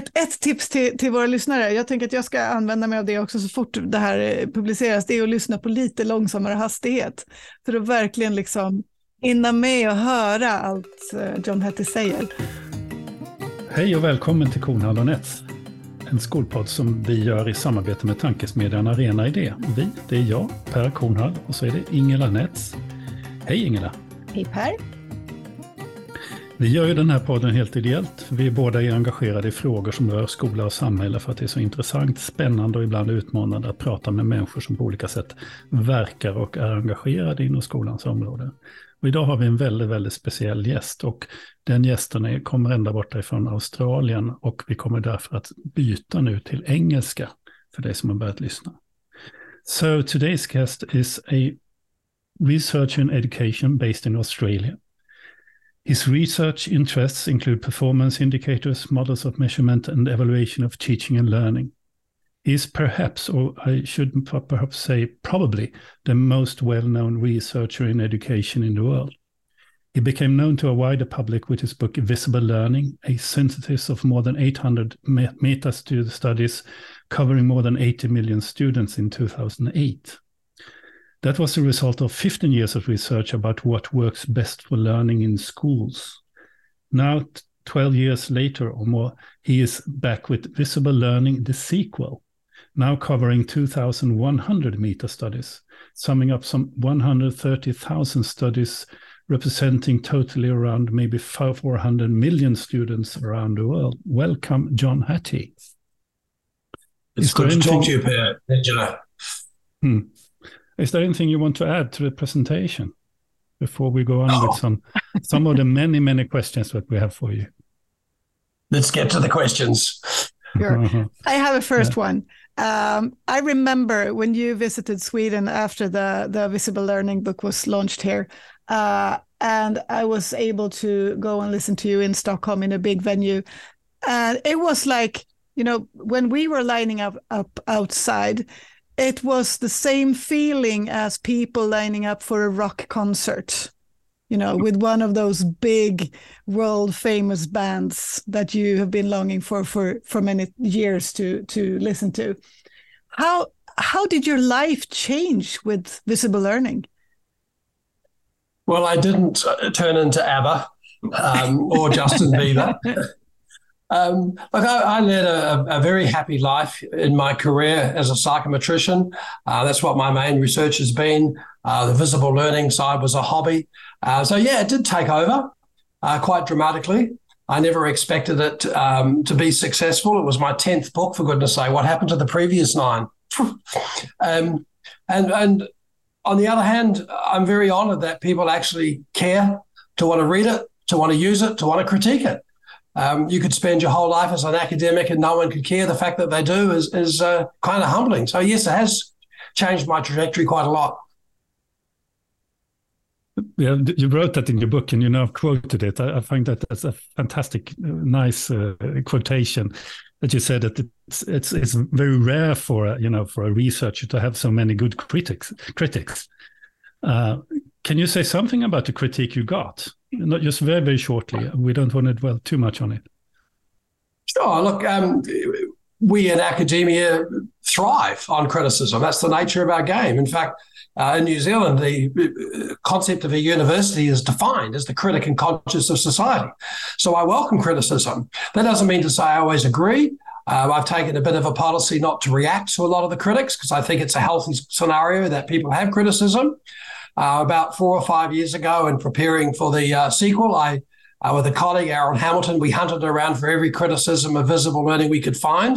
ett, ett tips till, till våra lyssnare, jag tänker att jag ska använda mig av det också så fort det här eh, publiceras, det är att lyssna på lite långsammare hastighet. För att verkligen liksom hinna med och höra allt eh, John Hattie säger. Hej och välkommen till Kornhall och Nets. En skolpodd som vi gör i samarbete med tankesmedjan Arena Idé. Vi, det är jag, Per Kornhall, och så är det Ingela Nets. Hej Ingela! Hej Per! Vi gör ju den här podden helt ideellt. Vi är båda engagerade i frågor som rör skola och samhälle för att det är så intressant, spännande och ibland utmanande att prata med människor som på olika sätt verkar och är engagerade inom skolans område. Och idag har vi en väldigt, väldigt speciell gäst och den gästen är, kommer ända borta ifrån Australien och vi kommer därför att byta nu till engelska för dig som har börjat lyssna. So today's guest is a researcher in education based in Australia. His research interests include performance indicators, models of measurement, and evaluation of teaching and learning. He is perhaps, or I should perhaps say probably, the most well known researcher in education in the world. He became known to a wider public with his book Visible Learning, a synthesis of more than 800 meta studies covering more than 80 million students in 2008. That was the result of 15 years of research about what works best for learning in schools. Now, 12 years later or more, he is back with Visible Learning, the sequel, now covering 2,100 meta studies, summing up some 130,000 studies representing totally around maybe 400 million students around the world. Welcome, John Hattie. It's good to talk to you, Per. Hmm. Is there anything you want to add to the presentation before we go on oh. with some some of the many many questions that we have for you? Let's get to the questions. Sure. Uh-huh. I have a first yeah. one. Um, I remember when you visited Sweden after the the Visible Learning book was launched here, uh, and I was able to go and listen to you in Stockholm in a big venue, and it was like you know when we were lining up up outside it was the same feeling as people lining up for a rock concert you know with one of those big world famous bands that you have been longing for for for many years to to listen to. How how did your life change with visible learning? Well i didn't uh, turn into abba um, or justin bieber Um, look, I, I led a, a, very happy life in my career as a psychometrician. Uh, that's what my main research has been. Uh, the visible learning side was a hobby. Uh, so, yeah, it did take over uh, quite dramatically. I never expected it um, to be successful. It was my 10th book, for goodness sake. What happened to the previous nine? um, and, and on the other hand, I'm very honored that people actually care to want to read it, to want to use it, to want to critique it. Um, you could spend your whole life as an academic and no one could care. The fact that they do is, is uh, kind of humbling. So, yes, it has changed my trajectory quite a lot. Yeah, you wrote that in your book and you now quoted it. I, I find that that's a fantastic, uh, nice uh, quotation that you said that it's, it's it's very rare for a, you know for a researcher to have so many good critics. Critics. Uh, can you say something about the critique you got? Not just very, very shortly. We don't want to dwell too much on it. Sure. Look, um, we in academia thrive on criticism. That's the nature of our game. In fact, uh, in New Zealand, the uh, concept of a university is defined as the critic and conscience of society. So I welcome criticism. That doesn't mean to say I always agree. Uh, I've taken a bit of a policy not to react to a lot of the critics because I think it's a healthy scenario that people have criticism. Uh, about four or five years ago, in preparing for the uh, sequel, I, uh, with a colleague, Arran Hamilton, we hunted around for every criticism of visible learning we could find,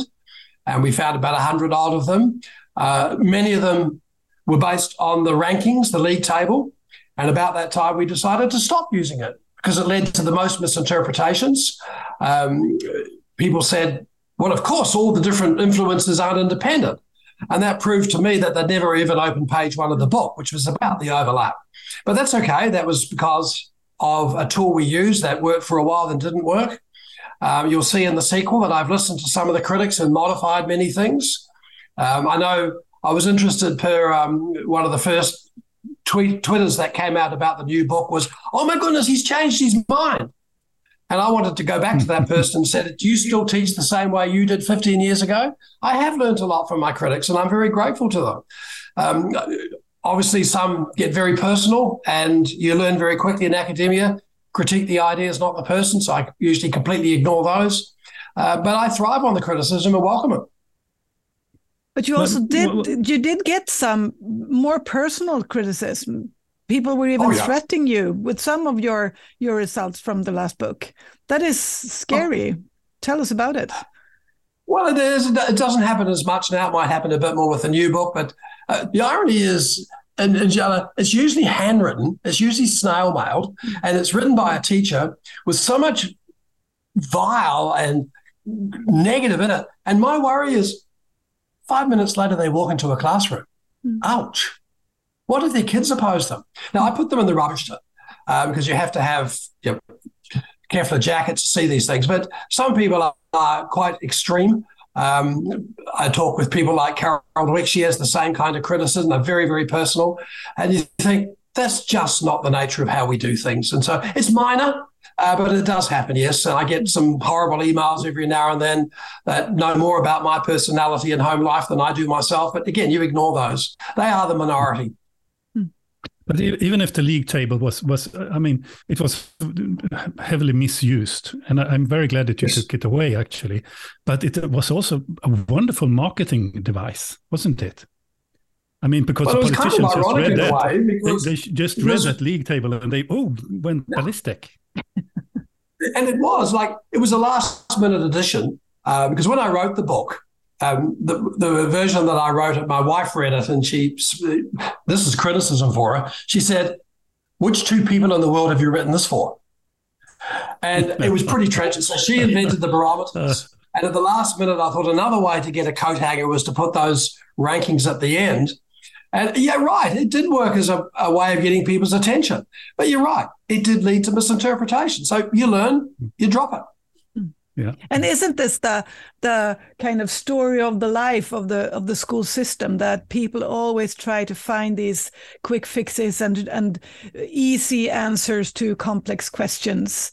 and we found about 100 odd of them. Uh, many of them were based on the rankings, the league table. And about that time, we decided to stop using it because it led to the most misinterpretations. Um, people said, well, of course, all the different influences aren't independent. And that proved to me that they'd never even opened page one of the book, which was about the overlap. But that's okay. That was because of a tool we used that worked for a while and didn't work. Um, you'll see in the sequel that I've listened to some of the critics and modified many things. Um, I know I was interested per um, one of the first tweet twitters that came out about the new book was, oh my goodness, he's changed his mind. And I wanted to go back to that person and said, Do you still teach the same way you did 15 years ago? I have learned a lot from my critics and I'm very grateful to them. Um, obviously, some get very personal and you learn very quickly in academia. Critique the ideas, not the person. So I usually completely ignore those. Uh, but I thrive on the criticism and welcome it. But you also did you did get some more personal criticism. People were even oh, yeah. threatening you with some of your your results from the last book. That is scary. Oh. Tell us about it. Well, it is. It doesn't happen as much now. It might happen a bit more with the new book, but uh, the irony is, and, and it's usually handwritten. It's usually snail mailed, mm. and it's written by a teacher with so much vile and negative in it. And my worry is Five minutes later, they walk into a classroom. Mm. Ouch. What did their kids oppose them? Now, I put them in the rubbish bin um, because you have to have you know, careful jacket to see these things. But some people are, are quite extreme. Um, I talk with people like Carol Dweck. She has the same kind of criticism. They're very, very personal. And you think that's just not the nature of how we do things. And so it's minor. Uh, but it does happen, yes. And I get some horrible emails every now and then that know more about my personality and home life than I do myself. But again, you ignore those. They are the minority. But even if the league table was was, I mean, it was heavily misused, and I'm very glad that you yes. took it away, actually. But it was also a wonderful marketing device, wasn't it? I mean, because well, the politicians just read that, they, they, just read that league table and they oh went ballistic and it was like it was a last minute addition uh, because when I wrote the book, um, the, the version that I wrote my wife read it, and she this is criticism for her. She said, "Which two people in the world have you written this for?" And it was pretty trenchant. So she invented the barometers. And at the last minute, I thought another way to get a coat hanger was to put those rankings at the end. And yeah, right. It did work as a, a, way of getting people's attention. But you're right. It did lead to misinterpretation. So you learn, you drop it. Yeah. And isn't this the the kind of story of the life of the of the school system that people always try to find these quick fixes and and easy answers to complex questions?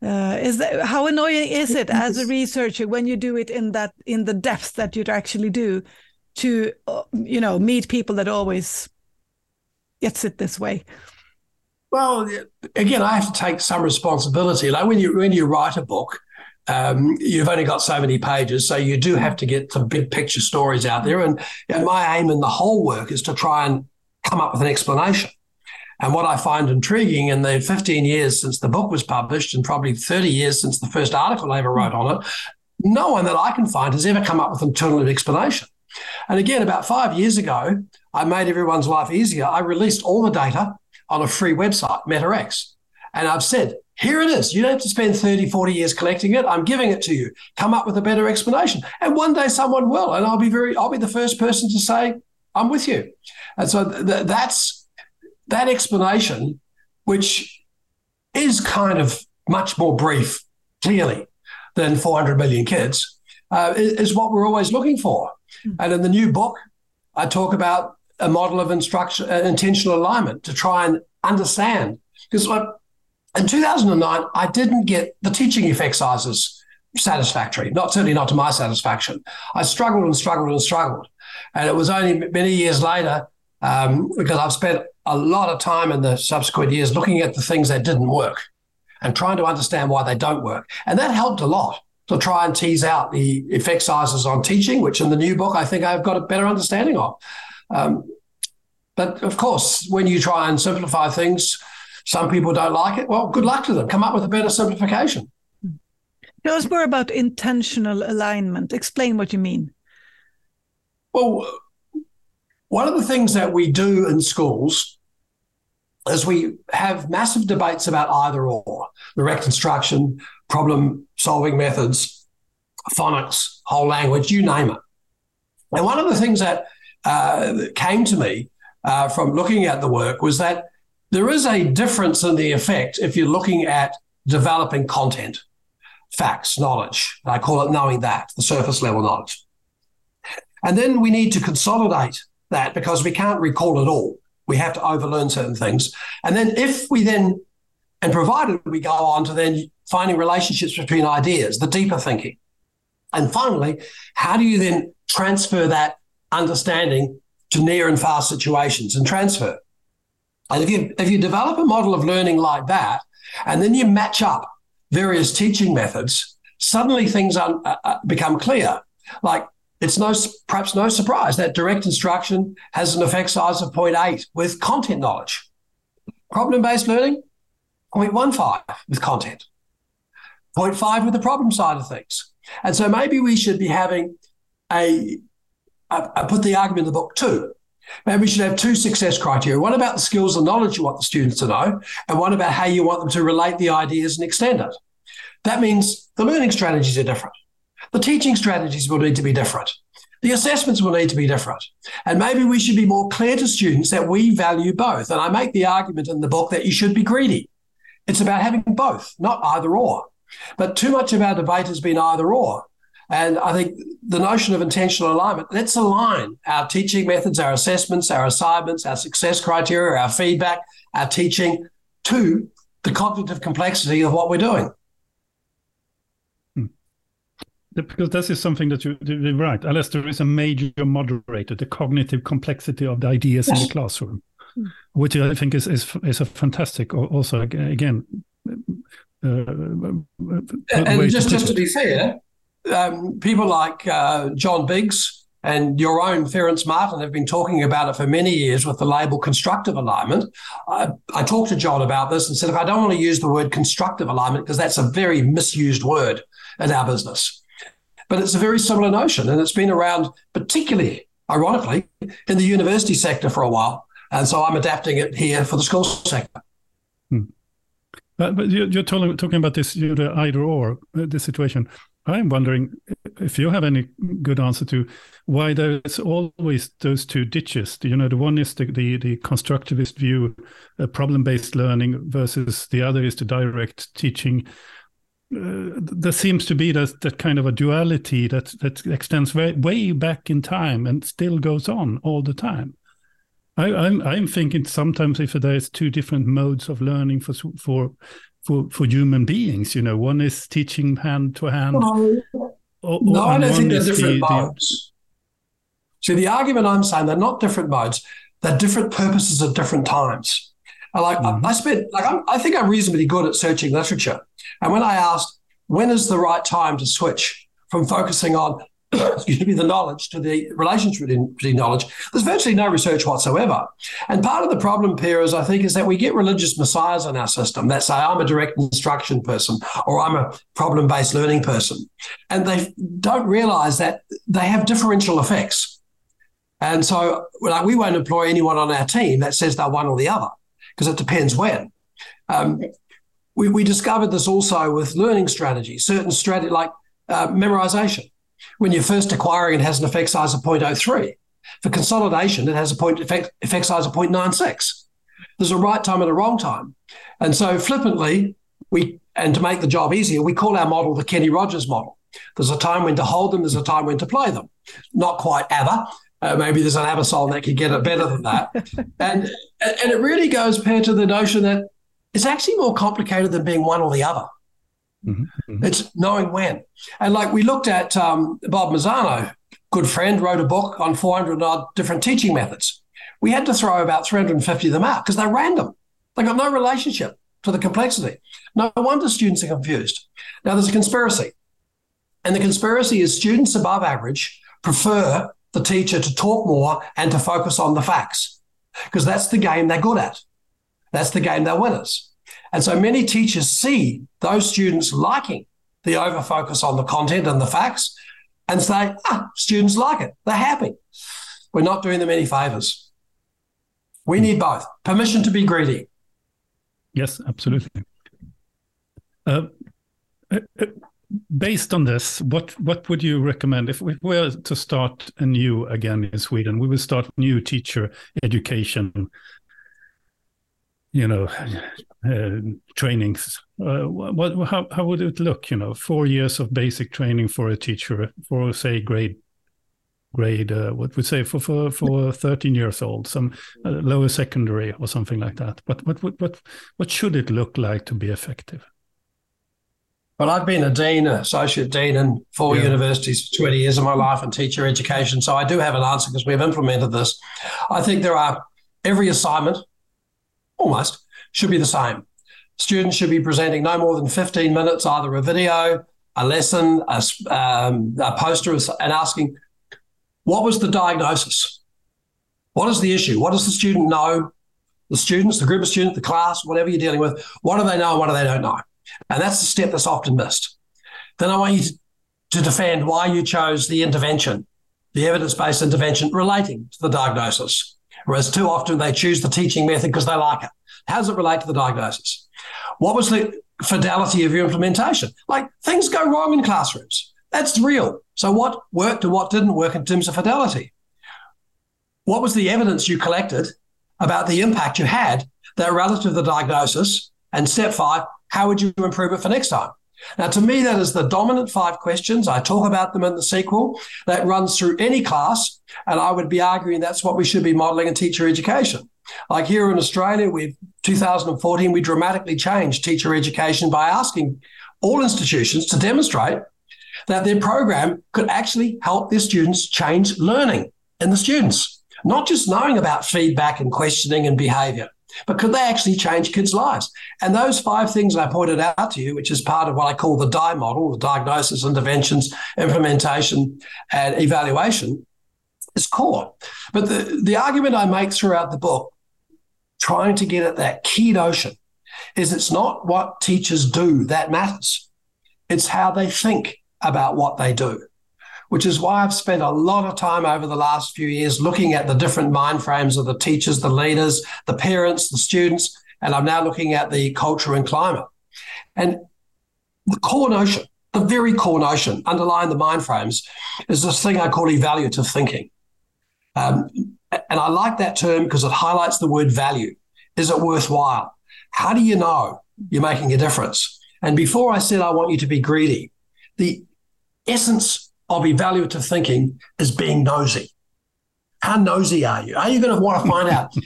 Uh, is that how annoying is it as a researcher when you do it in that in the depth that you actually do to uh, you know meet people that always gets it this way well again i have to take some responsibility like when you when you write a book um, you've only got so many pages, so you do have to get some big picture stories out there. And, and my aim in the whole work is to try and come up with an explanation. And what I find intriguing in the 15 years since the book was published, and probably 30 years since the first article I ever wrote on it, no one that I can find has ever come up with an alternative explanation. And again, about five years ago, I made everyone's life easier. I released all the data on a free website, MetaX. And I've said, here it is. You don't have to spend 30, 40 years collecting it. I'm giving it to you. Come up with a better explanation. And one day someone will. And I'll be very, I'll be the first person to say, I'm with you. And so th- that's that explanation, which is kind of much more brief, clearly, than 400 million kids, uh, is what we're always looking for. Mm. And in the new book, I talk about a model of instruction, uh, intentional alignment to try and understand. Because in 2009, I didn't get the teaching effect sizes satisfactory, not certainly not to my satisfaction. I struggled and struggled and struggled. And it was only many years later, um, because I've spent a lot of time in the subsequent years looking at the things that didn't work and trying to understand why they don't work. And that helped a lot to try and tease out the effect sizes on teaching, which in the new book I think I've got a better understanding of. Um, but of course, when you try and simplify things, some people don't like it. Well, good luck to them. Come up with a better simplification. Tell us more about intentional alignment. Explain what you mean. Well, one of the things that we do in schools is we have massive debates about either or direct instruction, problem solving methods, phonics, whole language, you name it. And one of the things that uh, came to me uh, from looking at the work was that there is a difference in the effect if you're looking at developing content, facts, knowledge. I call it knowing that, the surface level knowledge. And then we need to consolidate that because we can't recall it all. We have to overlearn certain things. And then if we then And provided we go on to then finding relationships between ideas, the deeper thinking. And finally, how do you then transfer that understanding to near and far situations and transfer? And if you if you develop a model of learning like that, and then you match up various teaching methods, suddenly things are, uh, uh become clear. Like it's no perhaps no surprise that direct instruction has an effect size of 0.8 with content knowledge. Problem based learning, 0.15 with content, 0.5 with the problem side of things. And so maybe we should be having a, I, I put the argument in the book too. Maybe we should have two success criteria. One about the skills and knowledge you want the students to know, and one about how you want them to relate the ideas and extend it. That means the learning strategies are different. The teaching strategies will need to be different. The assessments will need to be different. And maybe we should be more clear to students that we value both. And I make the argument in the book that you should be greedy. It's about having both, not either or. But too much of our debate has been either or. And I think the notion of intentional alignment, let's align our teaching methods, our assessments, our assignments, our success criteria, our feedback, our teaching to the cognitive complexity of what we're doing because this is something that you, you're right. Unless there is a major moderator, the cognitive complexity of the ideas yes. in the classroom, hmm. which I think is is is a fantastic. Also, again, uh, and just just to be fair, um, people like uh, John Biggs and your own Ference Marton have been talking about it for many years with the label constructive alignment. I, I talked to John about this and said, if I don't want to use the word constructive alignment because that's a very misused word in our business. But it's a very similar notion, and it's been around, particularly, ironically, in the university sector for a while. And so I'm adapting it here for the school sector. Hmm. But, but you're, you're talking, about this either or, uh, the situation. I'm wondering if you have any good answer to why there's always those two ditches. You know, the one is the the, the constructivist view, uh, problem-based learning, versus the other is the direct teaching uh, there seems to be that, that kind of a duality that that extends way, way back in time and still goes on all the time. I, I'm I'm thinking sometimes if there is two different modes of learning for for for for human beings, you know, one is teaching hand to hand. No, no I don't think they're different the, modes. See, the argument I'm saying they're not different modes; they're different purposes at different times. I like mm-hmm. I, I spent like I'm, I think I'm reasonably good at searching literature. And when I asked, when is the right time to switch from focusing on excuse me, the knowledge to the relationship between knowledge, there's virtually no research whatsoever. And part of the problem, Pierre, is I think, is that we get religious messiahs in our system that say, I'm a direct instruction person or I'm a problem based learning person. And they don't realize that they have differential effects. And so like, we won't employ anyone on our team that says they're one or the other because it depends when. Um, we, we discovered this also with learning strategies, certain strategy like uh, memorization. When you're first acquiring, it has an effect size of 0.03. For consolidation, it has a point effect, effect size of 0.96. There's a right time and a wrong time. And so flippantly, we and to make the job easier, we call our model the Kenny Rogers model. There's a time when to hold them, there's a time when to play them. Not quite ever. Uh, maybe there's an Absol that could get it better than that. and and it really goes pair to the notion that it's actually more complicated than being one or the other. Mm-hmm. mm-hmm. It's knowing when. And like we looked at um, Bob Marzano, good friend, wrote a book on 400 odd different teaching methods. We had to throw about 350 of them out because they're random. They got no relationship to the complexity. No wonder students are confused. Now, there's a conspiracy. And the conspiracy is students above average prefer the teacher to talk more and to focus on the facts because that's the game they're good at. That's the game they're winners. And so many teachers see those students liking the overfocus on the content and the facts and say, ah, students like it. They're happy. We're not doing them any favors. We need both. Permission to be greedy. Yes, absolutely. Uh, uh, uh based on this, what what would you recommend if we were to start anew again in Sweden? We would start new teacher education you know uh, trainings uh, what how, how would it look you know four years of basic training for a teacher for say grade grade, uh, what we say for, for, for 13 years old, some uh, lower secondary or something like that. But what, what, what, what should it look like to be effective? Well, I've been a dean, an associate dean in four yeah. universities for 20 years of my life in teacher education. So I do have an answer because we've implemented this. I think there are every assignment, almost, should be the same. Students should be presenting no more than 15 minutes, either a video, a lesson, a, um, a poster, and asking, what was the diagnosis? What is the issue? What does the student know? The students, the group of students, the class, whatever you're dealing with, what do they know and what do they don't know? And that's the step that's often missed. Then I want you to, to defend why you chose the intervention, the evidence based intervention relating to the diagnosis. Whereas too often they choose the teaching method because they like it. How does it relate to the diagnosis? What was the fidelity of your implementation? Like things go wrong in classrooms. That's real. So what worked and what didn't work in terms of fidelity? What was the evidence you collected about the impact you had that relative to the diagnosis? And step five, how would you improve it for next time? Now, to me, that is the dominant five questions. I talk about them in the sequel that runs through any class. And I would be arguing that's what we should be modeling in teacher education. Like here in Australia, we've 2014, we dramatically changed teacher education by asking all institutions to demonstrate that their program could actually help their students change learning in the students, not just knowing about feedback and questioning and behavior but could they actually change kids' lives? And those five things I pointed out to you, which is part of what I call the DIE model, the diagnosis, interventions, implementation, and evaluation, is core. But the, the argument I make throughout the book, trying to get at that key notion, is it's not what teachers do that matters. It's how they think about what they do which is why I've spent a lot of time over the last few years looking at the different mind frames of the teachers, the leaders, the parents, the students, and I'm now looking at the culture and climate. And the core notion, the very core notion underlying the mind frames is this thing I call evaluative thinking. Um, and I like that term because it highlights the word value. Is it worthwhile? How do you know you're making a difference? And before I said I want you to be greedy, the essence of evaluative thinking is being nosy. How nosy are you? Are you going to want to find out?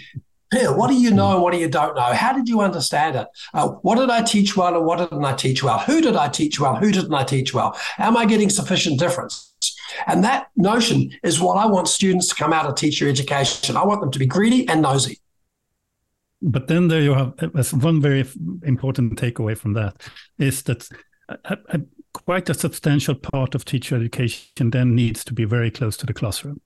Here, what do you know and what do you don't know? How did you understand it? Uh, what did I teach well and what didn't I teach well? Who did I teach well? Who didn't I teach well? Am I getting sufficient difference? And that notion is what I want students to come out of teacher education. I want them to be greedy and nosy. But then there you have one very important takeaway from that is that quite a substantial part of teacher education then needs to be very close to the classroom.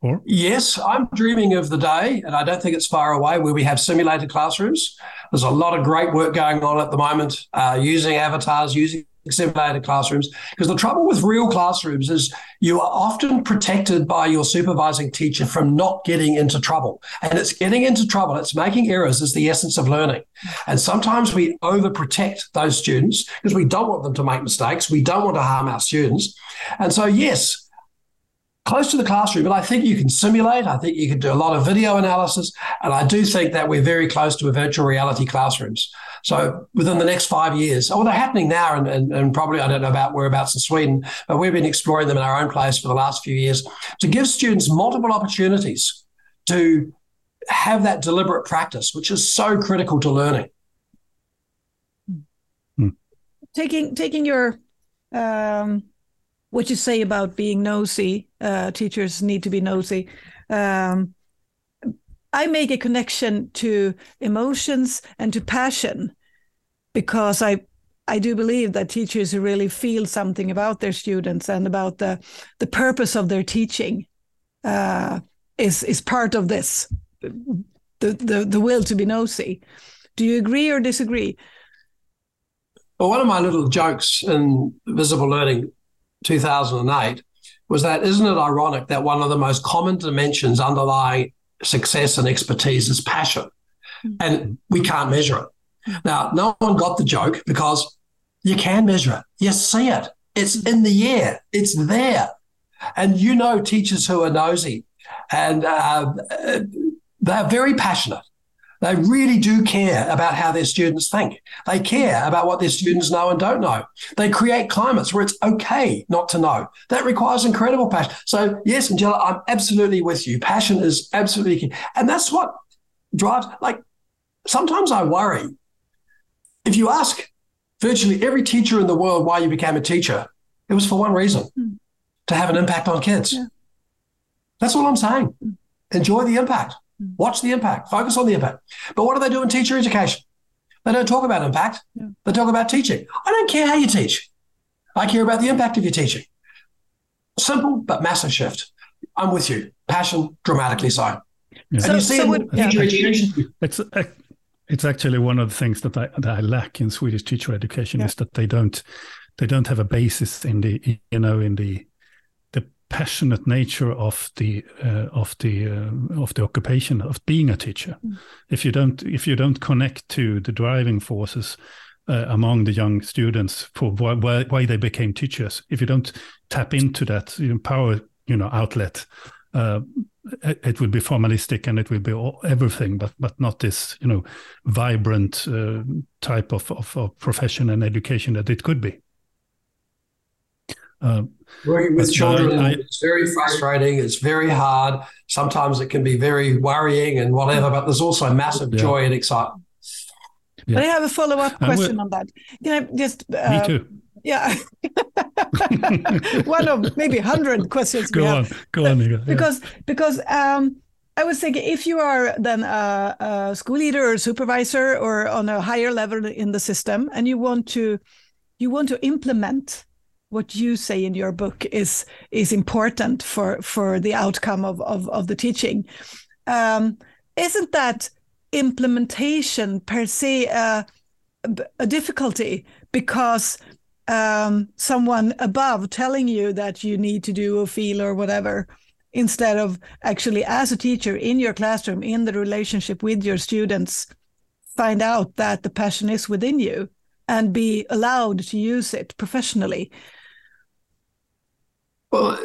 Or? Yes, I'm dreaming of the day, and I don't think it's far away, where we have simulated classrooms. There's a lot of great work going on at the moment uh, using avatars, using simulated classrooms. Because the trouble with real classrooms is you are often protected by your supervising teacher from not getting into trouble. And it's getting into trouble, it's making errors is the essence of learning. And sometimes we overprotect those students because we don't want them to make mistakes. We don't want to harm our students. And so, yes, close to the classroom, but I think you can simulate. I think you can do a lot of video analysis. And I do think that we're very close to a virtual reality classrooms. So within the next five years, oh, they're happening now, and, and, and, probably I don't know about whereabouts in Sweden, but we've been exploring them in our own place for the last few years to give students multiple opportunities to have that deliberate practice, which is so critical to learning. Hmm. Taking taking your um, what you say about being nosy, uh, teachers need to be nosy. Um, I make a connection to emotions and to passion because I I do believe that teachers who really feel something about their students and about the the purpose of their teaching uh, is is part of this the, the the will to be nosy. Do you agree or disagree? Well, one of my little jokes in Visible Learning 2008 was that isn't it ironic that one of the most common dimensions underlying success and expertise is passion. Mm. And we can't measure it. Mm. Now, no one got the joke because you can measure it. You see it. It's in the air. It's there. And you know teachers who are nosy and uh, uh they're very passionate. They really do care about how their students think. They care about what their students know and don't know. They create climates where it's okay not to know. That requires incredible passion. So, yes, Angela, I'm absolutely with you. Passion is absolutely key. And that's what drives, like, sometimes I worry. If you ask virtually every teacher in the world why you became a teacher, it was for one reason mm. to have an impact on kids. Yeah. That's all I'm saying. Mm. Enjoy the impact. Hmm. Watch the impact, focus on the impact. But what do they do in teacher education? They don't talk about impact. Yeah. They talk about teaching. I don't care how you teach. I care about the impact of your teaching. Simple but massive shift. I'm with you. Passion dramatically so. Yeah. So, so would, yeah. It's uh, it's actually one of the things that I that I lack in Swedish teacher education is that they don't they don't have a basis in the you know in the passionate nature of the uh, of the uh, of the occupation of being a teacher. Mm. If you don't if you don't connect to the driving forces uh, among the young students for why, why they became teachers, if you don't tap into that you know, power you know outlet, uh, it will be formalistic and it will be all, everything, but but not this you know vibrant uh, type of, of, of profession and education that it could be. Uh, Working with children, I, it's very frustrating. It's very hard. Sometimes it can be very worrying and whatever, but there's also massive yeah. joy and excitement. Yeah. But I have a follow up question on that. Can I just? Uh, Me too. Yeah. One of maybe 100 questions. Go on. Go on, Nika. Because, yeah. because, um, I was thinking if you are then a, a, school leader or supervisor or on a higher level in the system and you want to you want to implement what you say in your book is is important for for the outcome of of, of the teaching. Um, isn't that implementation per se a, a difficulty because um, someone above telling you that you need to do or feel or whatever instead of actually as a teacher in your classroom in the relationship with your students find out that the passion is within you and be allowed to use it professionally well,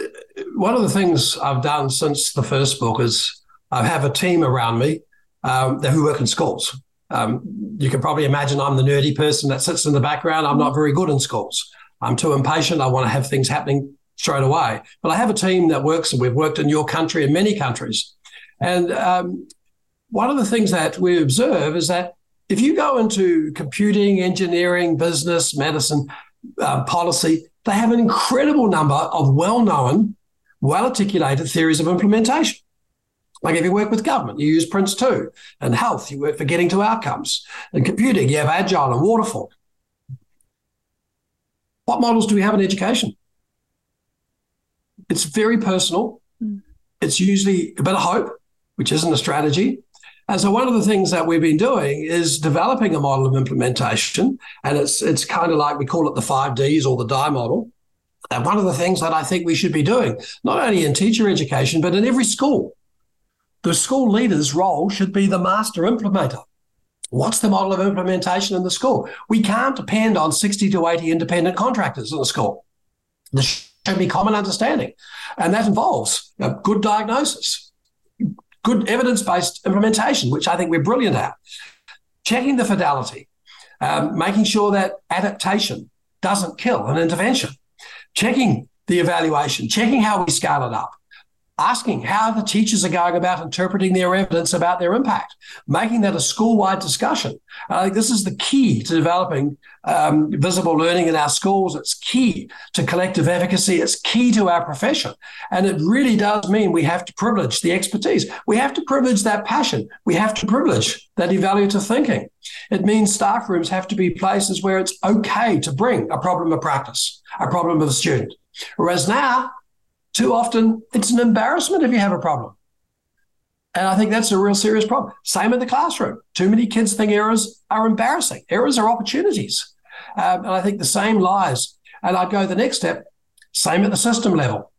one of the things I've done since the first book is I have a team around me um, who work in schools. Um, you can probably imagine I'm the nerdy person that sits in the background. I'm not very good in schools. I'm too impatient. I want to have things happening straight away. But I have a team that works, and we've worked in your country and many countries. And um, one of the things that we observe is that if you go into computing, engineering, business, medicine, uh, policy, they have an incredible number of well known, well articulated theories of implementation. Like if you work with government, you use Prince 2. And health, you work for getting to outcomes. And computing, you have Agile and Waterfall. What models do we have in education? It's very personal. Mm. It's usually a bit of hope, which isn't a strategy. And so one of the things that we've been doing is developing a model of implementation. And it's it's kind of like we call it the five Ds or the die model. And one of the things that I think we should be doing, not only in teacher education, but in every school, the school leader's role should be the master implementer. What's the model of implementation in the school? We can't depend on 60 to 80 independent contractors in the school. There should be common understanding. And that involves a good diagnosis, good evidence based implementation, which I think we're brilliant at. Checking the fidelity, um, making sure that adaptation doesn't kill an intervention, checking the evaluation, checking how we scale it up, asking how the teachers are going about interpreting their evidence about their impact, making that a school wide discussion. I think this is the key to developing um, visible learning in our schools. It's key to collective efficacy. It's key to our profession. And it really does mean we have to privilege the expertise. We have to privilege that passion. We have to privilege that evaluative thinking. It means staff rooms have to be places where it's okay to bring a problem of practice, a problem of a student. Whereas now, too often it's an embarrassment if you have a problem. And I think that's a real serious problem. Same in the classroom. Too many kids think errors are embarrassing. Errors are opportunities. Um, and I think the same lies. And I'd go the next step, same at the system level.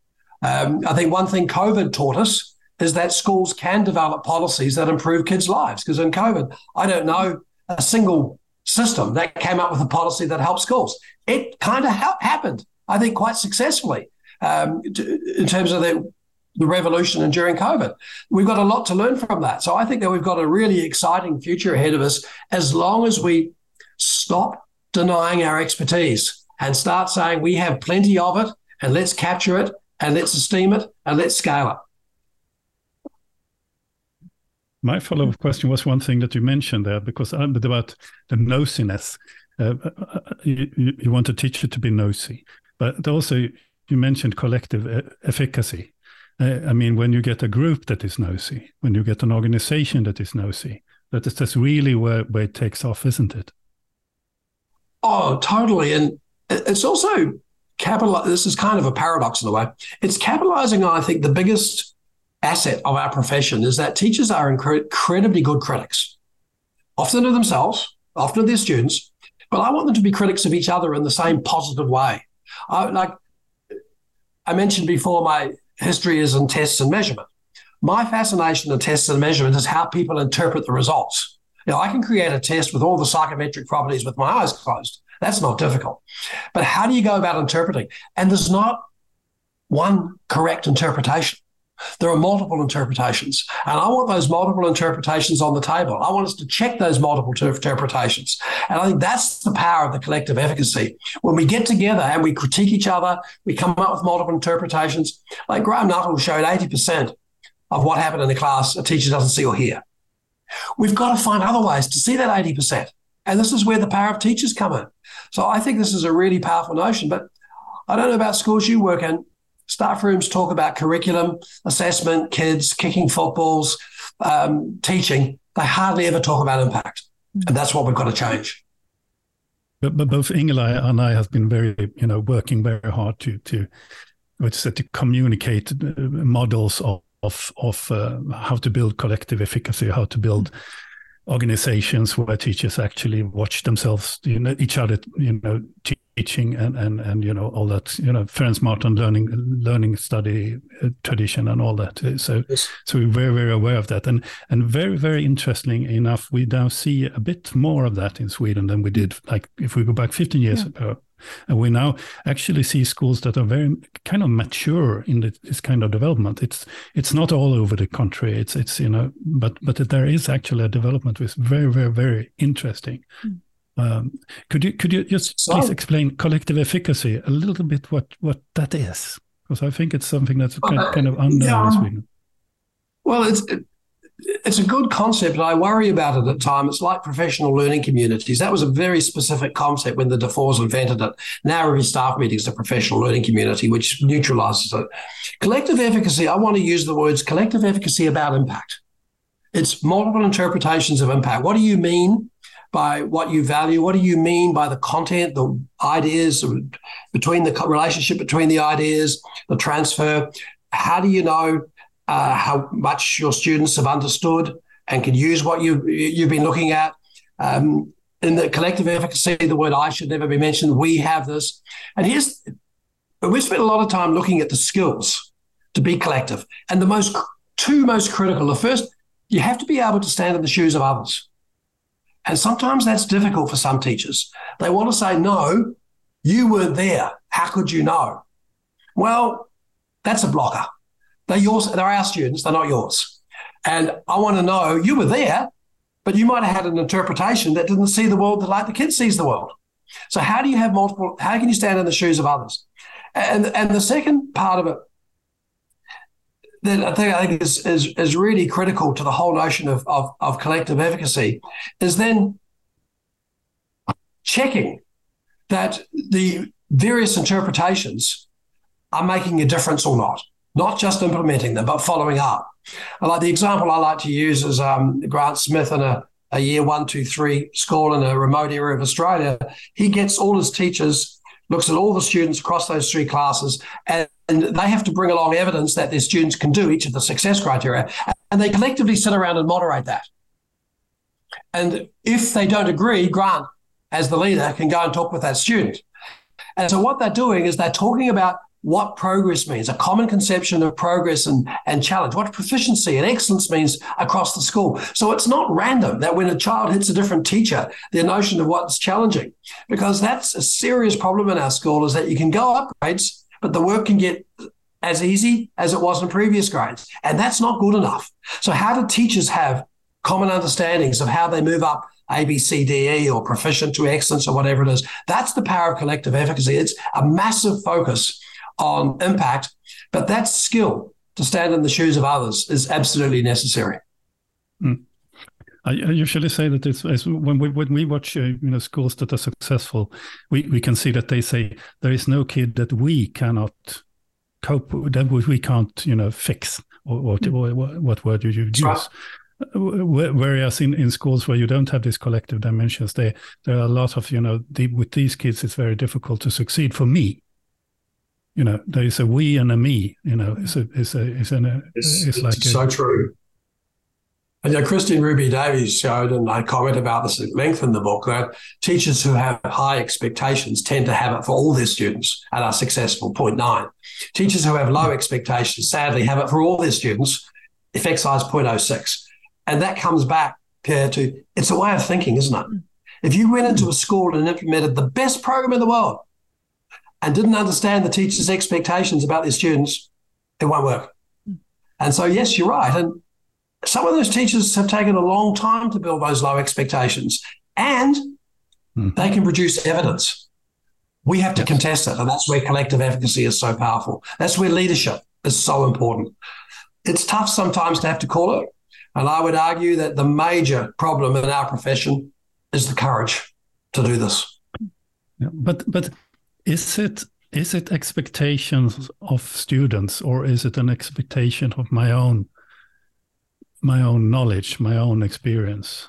Um, I think one thing COVID taught us is that schools can develop policies that improve kids' lives. Because in COVID, I don't know a single system that came up with a policy that helped schools. It kind of ha- happened, I think, quite successfully um, in terms of the the revolution and during COVID. We've got a lot to learn from that. So I think that we've got a really exciting future ahead of us as long as we stop denying our expertise and start saying we have plenty of it and let's capture it and let's esteem it and let's scale it. My follow up question was one thing that you mentioned there, because about the nosiness. Uh, uh, uh, you, you, want a teacher to be nosy, but also you mentioned collective efficacy. Uh, I mean, when you get a group that is nosy, when you get an organization that is nosy, that is that's really where, where it takes off, isn't it? Oh, totally. And it's also capital. This is kind of a paradox in a way. It's capitalizing on, I think, the biggest asset of our profession is that teachers are incredibly good critics, often of themselves, often of their students, but I want them to be critics of each other in the same positive way. I, like I mentioned before, my history is in tests and measurement. My fascination in tests and measurement is how people interpret the results. Know, I can create a test with all the psychometric properties with my eyes closed. That's not difficult. But how do you go about interpreting? And there's not one correct interpretation. There are multiple interpretations. And I want those multiple interpretations on the table. I want us to check those multiple interpretations. And I think that's the power of the collective efficacy. When we get together and we critique each other, we come up with multiple interpretations. Like Graham Nuthall showed 80% of what happened in the class a teacher doesn't see or hear. We've got to find other ways to see that 80%. And this is where the power of teachers come in. So I think this is a really powerful notion. But I don't know about schools you work in staff rooms talk about curriculum, assessment, kids, kicking footballs, um, teaching. They hardly ever talk about impact. And that's what we've got to change. But, but both Ingela and I have been very, you know, working very hard to to what's that to communicate uh, models of of, of uh, how to build collective efficacy, how to build organizations where teachers actually watch themselves, you know, each other, you know, teaching and and and you know all that, you know, Ference Marton learning learning study uh, tradition and all that. So yes. so we're very very aware of that, and and very very interesting enough, we now see a bit more of that in Sweden than we did like if we go back 15 years yeah. ago. And we now actually see schools that are very kind of mature in this kind of development. It's it's not all over the country. It's it's you know, but but there is actually a development which is very very very interesting. Mm. Um, could you could you just so, please explain collective efficacy a little bit what what that is? Because I think it's something that's kind, uh, kind of unknown yeah. Sweden. Well, it's it, it's a good concept, and I worry about it at times. It's like professional learning communities. That was a very specific concept when the Dufours invented it. Now every staff meeting is a professional learning community, which neutralizes it. Collective efficacy, I want to use the words collective efficacy about impact. It's multiple interpretations of impact. What do you mean by what you value? What do you mean by the content, the ideas between the relationship between the ideas, the transfer? How do you know uh, how much your students have understood and can use what you you've been looking at. Um, in the collective efficacy, the word "I" should never be mentioned. We have this, and here's we spent a lot of time looking at the skills to be collective, and the most two most critical. The first, you have to be able to stand in the shoes of others, and sometimes that's difficult for some teachers. They want to say, "No, you weren't there. How could you know?" Well, that's a blocker. They're yours. They're our students. They're not yours. And I want to know you were there, but you might have had an interpretation that didn't see the world the like the kid sees the world. So how do you have multiple? How can you stand in the shoes of others? And and the second part of it that I think I think is is, is really critical to the whole notion of, of, of collective efficacy is then checking that the various interpretations are making a difference or not not just implementing them, but following up. I like the example I like to use is um, Grant Smith in a, a year one, two, three school in a remote area of Australia. He gets all his teachers, looks at all the students across those three classes, and, and they have to bring along evidence that their students can do each of the success criteria. And they collectively sit around and moderate that. And if they don't agree, Grant, as the leader, can go and talk with that student. And so what they're doing is they're talking about what progress means, a common conception of progress and, and challenge, what proficiency and excellence means across the school. So it's not random that when a child hits a different teacher, their notion of what's challenging, because that's a serious problem in our school is that you can go up grades, but the work can get as easy as it was in previous grades. And that's not good enough. So, how do teachers have common understandings of how they move up A, B, C, D, E, or proficient to excellence, or whatever it is? That's the power of collective efficacy. It's a massive focus on impact, but that skill to stand in the shoes of others is absolutely necessary. Mm. I, usually say that it's, it's, when we when we watch uh, you know schools that are successful, we, we can see that they say there is no kid that we cannot cope that we can't you know fix or, or, hmm. or what word do you use. Right. Uh, whereas in, in schools where you don't have these collective dimensions, they, there are a lot of, you know, the, with these kids, it's very difficult to succeed for me. You know, there is a we and a me, you know, it's a, it's a, it's, an, uh, a, it's, it's like so a, true. And you know, Christine Rubie-Davies showed, and I comment about this at length in the book, that teachers who have high expectations tend to have it for all their students and are successful. Point nine. Teachers who have low expectations sadly have it for all their students, effect size 0.06. And that comes back, Pierre, to it's a way of thinking, isn't it? If you went into a school and implemented the best program in the world and didn't understand the teacher's expectations about their students, it won't work. And so, yes, you're right. And some of those teachers have taken a long time to build those low expectations and mm. they can produce evidence. We have to yes. contest it. And that's where collective efficacy is so powerful. That's where leadership is so important. It's tough sometimes to have to call it. And I would argue that the major problem in our profession is the courage to do this. Yeah, but but is it is it expectations of students or is it an expectation of my own my own knowledge, my own experience?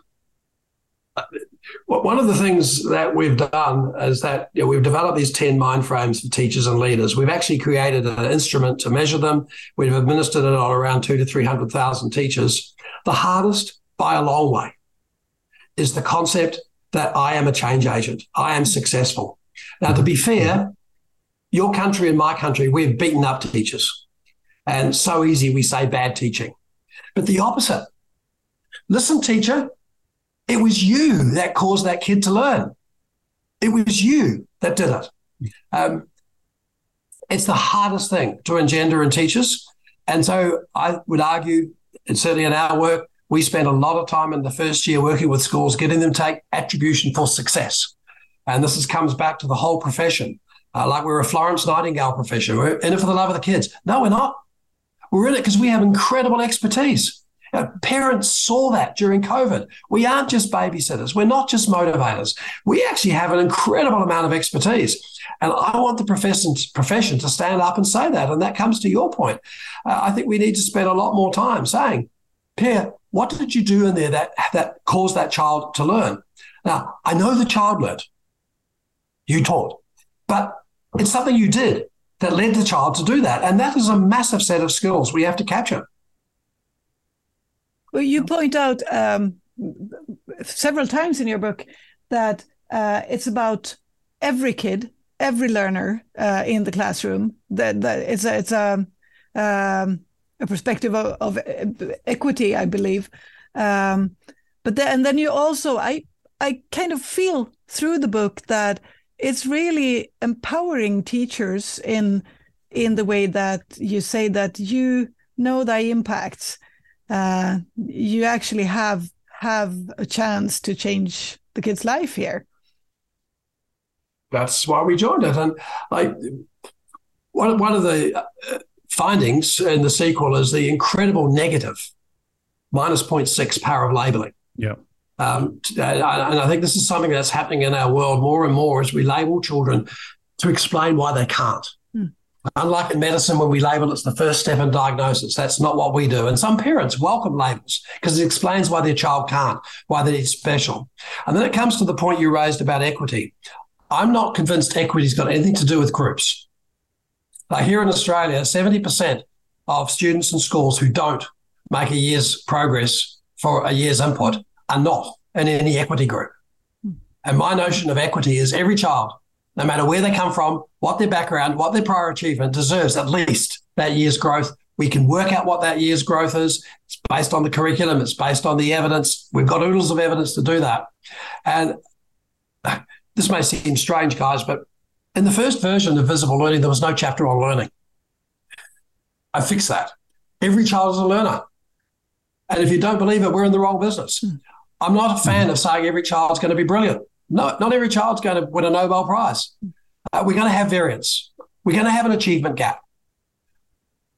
One of the things that we've done is that you know, we've developed these 10 mind frames for teachers and leaders. We've actually created an instrument to measure them. We've administered it on around two to 300,000 teachers. The hardest, by a long way, is the concept that I am a change agent. I am successful. Now, to be fair, your country and my country, we've beaten up teachers. And so easy we say bad teaching but the opposite. Listen, teacher, it was you that caused that kid to learn. It was you that did it. Um, it's the hardest thing to engender in teachers. And so I would argue, and certainly in our work, we spend a lot of time in the first year working with schools, getting them to take attribution for success. And this is, comes back to the whole profession. Uh, like we're a Florence Nightingale profession. We're in it for the love of the kids. No, we're not. We're in it because we have incredible expertise. Our parents saw that during COVID. We aren't just babysitters. We're not just motivators. We actually have an incredible amount of expertise. And I want the profession, profession to stand up and say that. And that comes to your point. Uh, I think we need to spend a lot more time saying, Pierre, what did you do in there that, that caused that child to learn? Now, I know the child learned. You taught. But it's something you did that led the child to do that. And that is a massive set of skills we have to capture. Well, you point out um, several times in your book that uh, it's about every kid, every learner uh, in the classroom. That, that it's a it's a um, a perspective of, of, equity, I believe. Um, but then and then you also I I kind of feel through the book that it's really empowering teachers in in the way that you say that you know the impacts uh, you actually have have a chance to change the kid's life here. That's why we joined it. And like one, one of the uh, findings in the sequel is the incredible negative minus 0.6 power of labeling. Yeah um, and I think this is something that's happening in our world more and more as we label children to explain why they can't. Mm. Unlike in medicine, when we label, it's the first step in diagnosis. That's not what we do. And some parents welcome labels because it explains why their child can't, why they're special. And then it comes to the point you raised about equity. I'm not convinced equity's got anything to do with groups. Like here in Australia, 70% of students in schools who don't make a year's progress for a year's input are not in any equity group. Hmm. And my notion of equity is every child, no matter where they come from, what their background, what their prior achievement, deserves at least that year's growth. We can work out what that year's growth is. It's based on the curriculum, it's based on the evidence. We've got oodles of evidence to do that. And uh, this may seem strange, guys, but in the first version of Visible Learning, there was no chapter on learning. I fix that. Every child is a learner. And if you don't believe it, we're in the wrong business. Hmm. I'm not a fan of saying every child's going to be brilliant. No, not every child's going to win a Nobel Prize. Uh, we're going to have variance. We're going to have an achievement gap.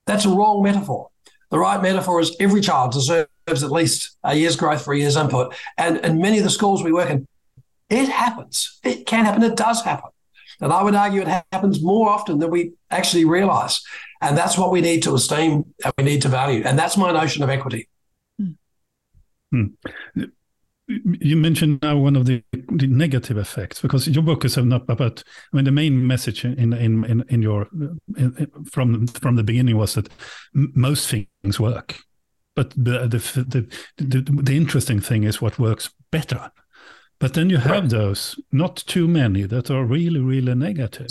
That's a wrong metaphor. The right metaphor is every child deserves at least a year's growth for a year's input. And in many of the schools we work in, it happens. It can happen. It does happen. And I would argue it happens more often than we actually realize. And that's what we need to esteem and we need to value. And that's my notion of equity. Hmm. You mentioned now one of the, the, negative effects because your book is not about. I mean, the main message in in in, in your in, from from the beginning was that most things work, but the the, the the the interesting thing is what works better. But then you have right. those, not too many, that are really, really negative.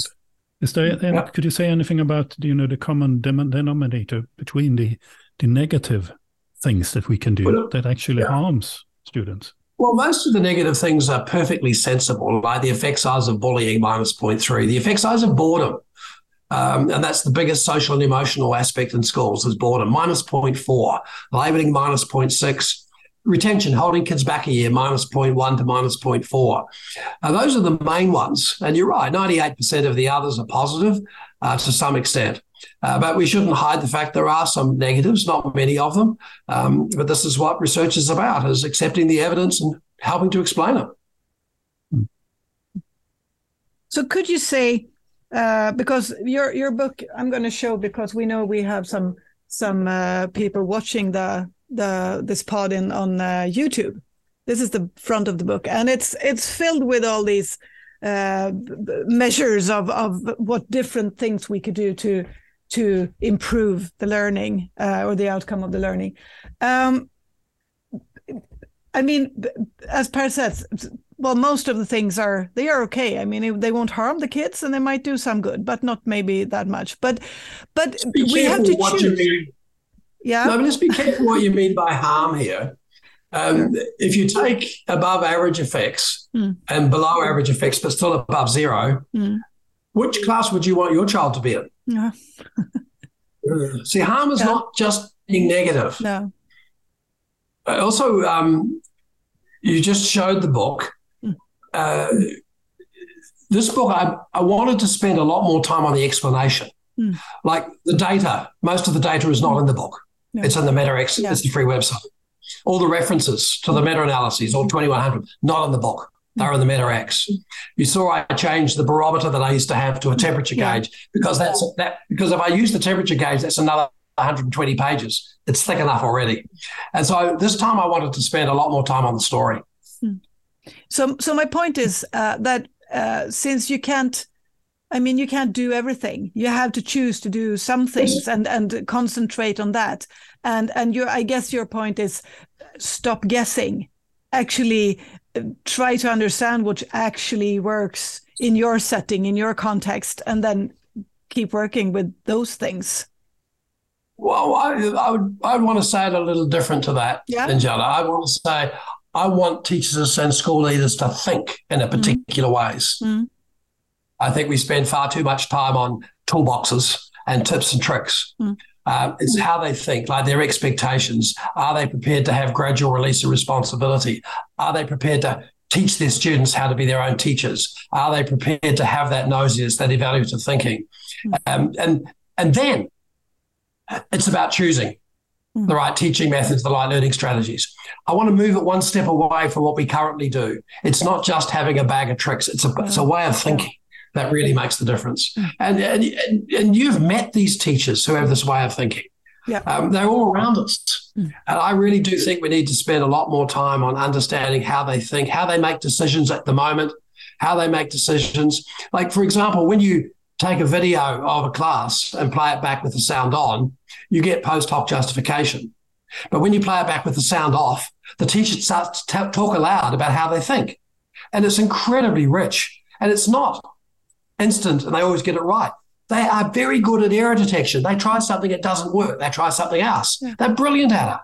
Is there? Yeah. Could you say anything about you know the common denominator between the the negative things that we can do well, that actually yeah. harms students? Well, most of the negative things are perfectly sensible, like the effect size of bullying minus 0.3, the effect size of boredom. Um, and that's the biggest social and emotional aspect in schools is boredom, minus 0.4, labeling minus 0.6, retention, holding kids back a year, minus 0.1 to minus 0.4. Uh, those are the main ones. And you're right, 98% of the others are positive uh, to some extent. Uh, but we shouldn't hide the fact there are some negatives, not many of them. Um, but this is what research is about: is accepting the evidence and helping to explain it. So, could you say, uh, because your your book, I'm going to show because we know we have some some uh, people watching the the this pod in on uh, YouTube. This is the front of the book, and it's it's filled with all these uh, measures of of what different things we could do to to improve the learning uh, or the outcome of the learning. Um, I mean, as Per says, well, most of the things are they are okay. I mean, they won't harm the kids, and they might do some good, but not maybe that much. But but be we have to what choose. You mean. Yeah. No, let's be careful what you mean by harm here. Um, if you take above average effects mm. and below average effects, but still above zero, mm. Which class would you want your child to be in? Yeah. See, harm is not just being negative. No. Also, um, you just showed the book. Mm. Uh, this book, I, I wanted to spend a lot more time on the explanation. Mm. Like the data, most of the data is not in the book. No. It's in the MetaX, yeah. it's the free website. All the references to the meta analyses, all 2100, not in the book. They're in the MetaX. You saw I changed the barometer that I used to have to a temperature yeah. gauge because that's that because if I use the temperature gauge, that's another 120 pages. It's thick enough already. And so this time I wanted to spend a lot more time on the story. Hmm. So so my point is uh, that uh, since you can't I mean, you can't do everything. You have to choose to do some things and and concentrate on that. And and your I guess your point is stop guessing. Actually, try to understand what actually works in your setting, in your context, and then keep working with those things. Well, I, I would I would want to say it a little different to that, yeah. Angela. I want to say I want teachers and school leaders to think in a mm. particular mm. ways. Mm. I think we spend far too much time on toolboxes and tips and tricks. Mm. Uh, it's how they think, like their expectations. Are they prepared to have gradual release of responsibility? Are they prepared to teach their students how to be their own teachers? Are they prepared to have that nosiness, that evaluative thinking? Hmm. Um, and and then it's about choosing hmm. the right teaching methods, the right learning strategies. I want to move it one step away from what we currently do. It's not just having a bag of tricks; it's a it's a way of thinking that really makes the difference. And, and, and you've met these teachers who have this way of thinking. Yeah. Um, they're all around us. Mm. And I really do think we need to spend a lot more time on understanding how they think, how they make decisions at the moment, how they make decisions. Like, for example, when you take a video of a class and play it back with the sound on, you get post hoc justification. But when you play it back with the sound off, the teacher starts to talk aloud about how they think. And it's incredibly rich. And it's not instant and they always get it right. They are very good at error detection. They try something, it doesn't work. They try something else. Yeah. They're brilliant at it.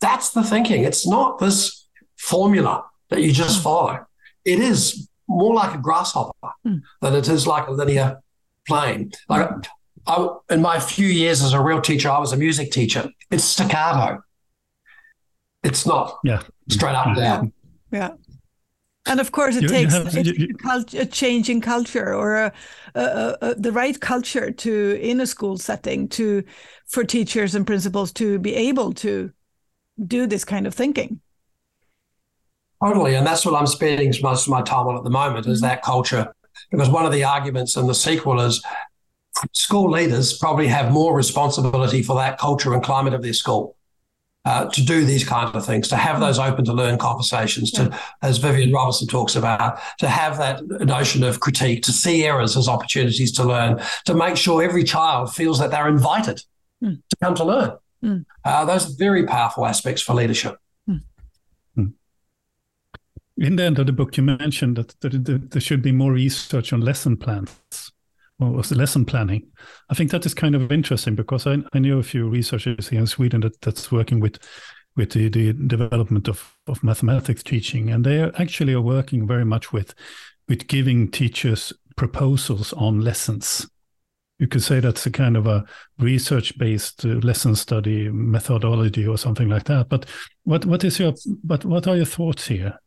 That's the thinking. It's not this formula that you just mm. follow. It is more like a grasshopper mm. than it is like a linear plane. Like I, in my few years as a real teacher, I was a music teacher. It's staccato. It's not yeah. straight up and down. Yeah. And of course, it You- you takes have- a, you- you- cult- a change in culture or a, a, a, a, the right culture to in a school setting to for teachers and principals to be able to do this kind of thinking. Totally. And that's what I'm spending most of my time on at the moment is mm-hmm. that culture. Because one of the arguments in the sequel is school leaders probably have more responsibility for that culture and climate of their school. Uh, to do these kinds of things, to have those open to learn conversations, to, as Viviane Robinson talks about, to have that notion of critique, to see errors as opportunities to learn, to make sure every child feels that they're invited Mm. to come to learn. Mm. Uh, those are very powerful aspects for leadership. In the end of the book, you mentioned that there, there, there should be more research on lesson plans. What was the lesson planning? I think that is kind of interesting because I, I know a few researchers here in Sweden that, that's working with with the, the development of, of mathematics teaching, and they are actually are working very much with with giving teachers proposals on lessons. You could say that's a kind of a research-based uh, lesson study methodology or something like that. But what what is your but what are your thoughts here?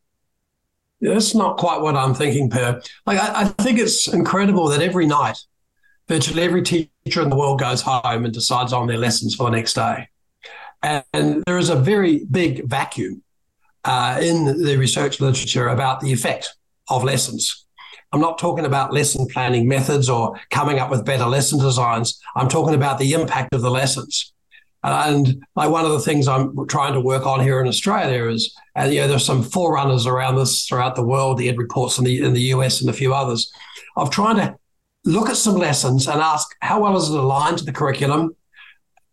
That's not quite what I'm thinking, Per. Like, I, I think it's incredible that every night, virtually every teacher in the world goes home and decides on their lessons for the next day. And, and there is a very big vacuum uh, in the research literature about the effect of lessons. I'm not talking about lesson planning methods or coming up with better lesson designs. I'm talking about the impact of the lessons. And like one of the things I'm trying to work on here in Australia is, and you know, there's some forerunners around this throughout the world, the EdReports in the in the US and a few others, of trying to look at some lessons and ask how well is it aligned to the curriculum,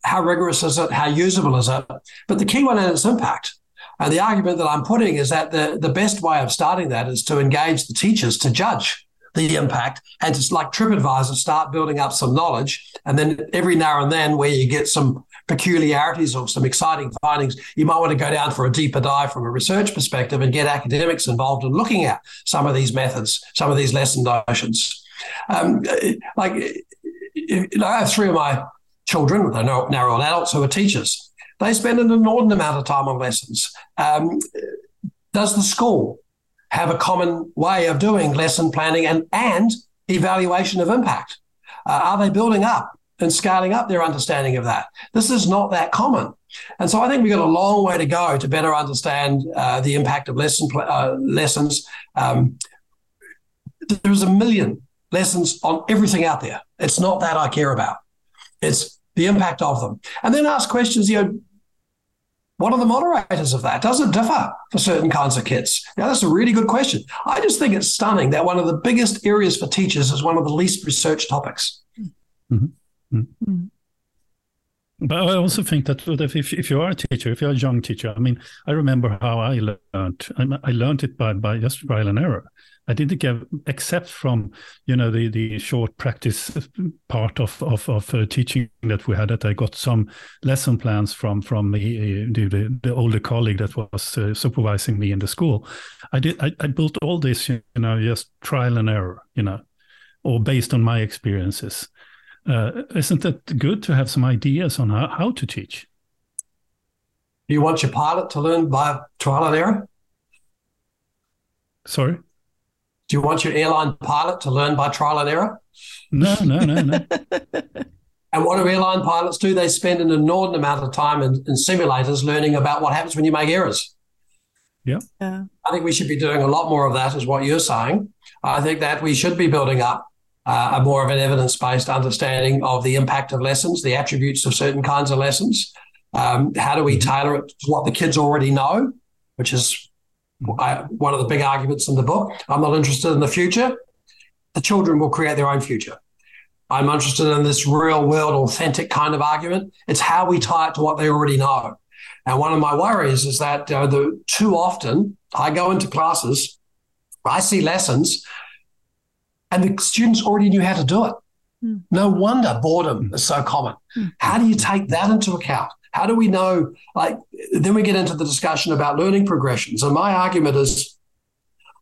how rigorous is it, how usable is it, but the key one is its impact. And the argument that I'm putting is that the, the best way of starting that is to engage the teachers to judge the impact and just like TripAdvisor, start building up some knowledge. And then every now and then, where you get some peculiarities or some exciting findings, you might want to go down for a deeper dive from a research perspective and get academics involved in looking at some of these methods, some of these lesson notions. Um, like, I have three of my children, they're now adults who are teachers. They spend an inordinate amount of time on lessons. Um, does the school have a common way of doing lesson planning and, and evaluation of impact? Uh, are they building up and scaling up their understanding of that? This is not that common. And so I think we've got a long way to go to better understand uh, the impact of lesson uh, lessons. Um, there's a million lessons on everything out there. It's not that I care about. It's the impact of them. And then ask questions, you know, what are the moderators of that? Does it differ for certain kinds of kids? Now, that's a really good question. I just think it's stunning that one of the biggest areas for teachers is one of the least researched topics. But I also think that if, if you are a teacher, if you're a young teacher, I mean, I remember how I learned. I learned it by, by just trial and error. I didn't get, except from you know the the short practice part of of, of uh, teaching that we had. That I got some lesson plans from from the the, the older colleague that was uh, supervising me in the school. I did. I, I built all this, you know, just trial and error, you know, or based on my experiences. Uh, isn't it good to have some ideas on how, how to teach? Do you want your pilot to learn by trial and error? Sorry? Do you want your airline pilot to learn by trial and error? No, no, no, no. and what do airline pilots do? They spend an inordinate amount of time in, in simulators learning about what happens when you make errors. Yeah. yeah. I think we should be doing a lot more of that, is what you're saying. I think that we should be building up uh, a more of an evidence based understanding of the impact of lessons, the attributes of certain kinds of lessons. Um, how do we tailor it to what the kids already know, which is I, one of the big arguments in the book. I'm not interested in the future. The children will create their own future. I'm interested in this real world, authentic kind of argument. It's how we tie it to what they already know. And one of my worries is that uh, the too often I go into classes, I see lessons, and the students already knew how to do it. Mm. No wonder boredom is so common. Mm. How do you take that into account? How do we know? Like, then we get into the discussion about learning progressions. And my argument is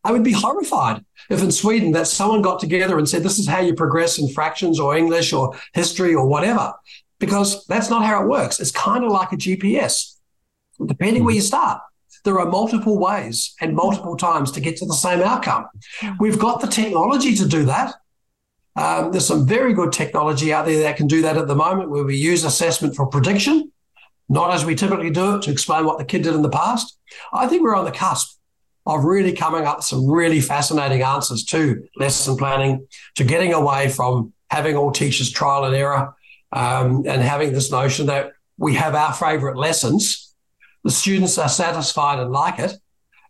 I would be horrified if in Sweden that someone got together and said, this is how you progress in fractions or English or history or whatever, because that's not how it works. It's kind of like a GPS. Depending where you start, there are multiple ways and multiple times to get to the same outcome. We've got the technology to do that. Um, there's some very good technology out there that can do that at the moment where we use assessment for prediction, not as we typically do it to explain what the kid did in the past. I think we're on the cusp of really coming up with some really fascinating answers to lesson planning, to getting away from having all teachers trial and error, um, and having this notion that we have our favorite lessons, the students are satisfied and like it,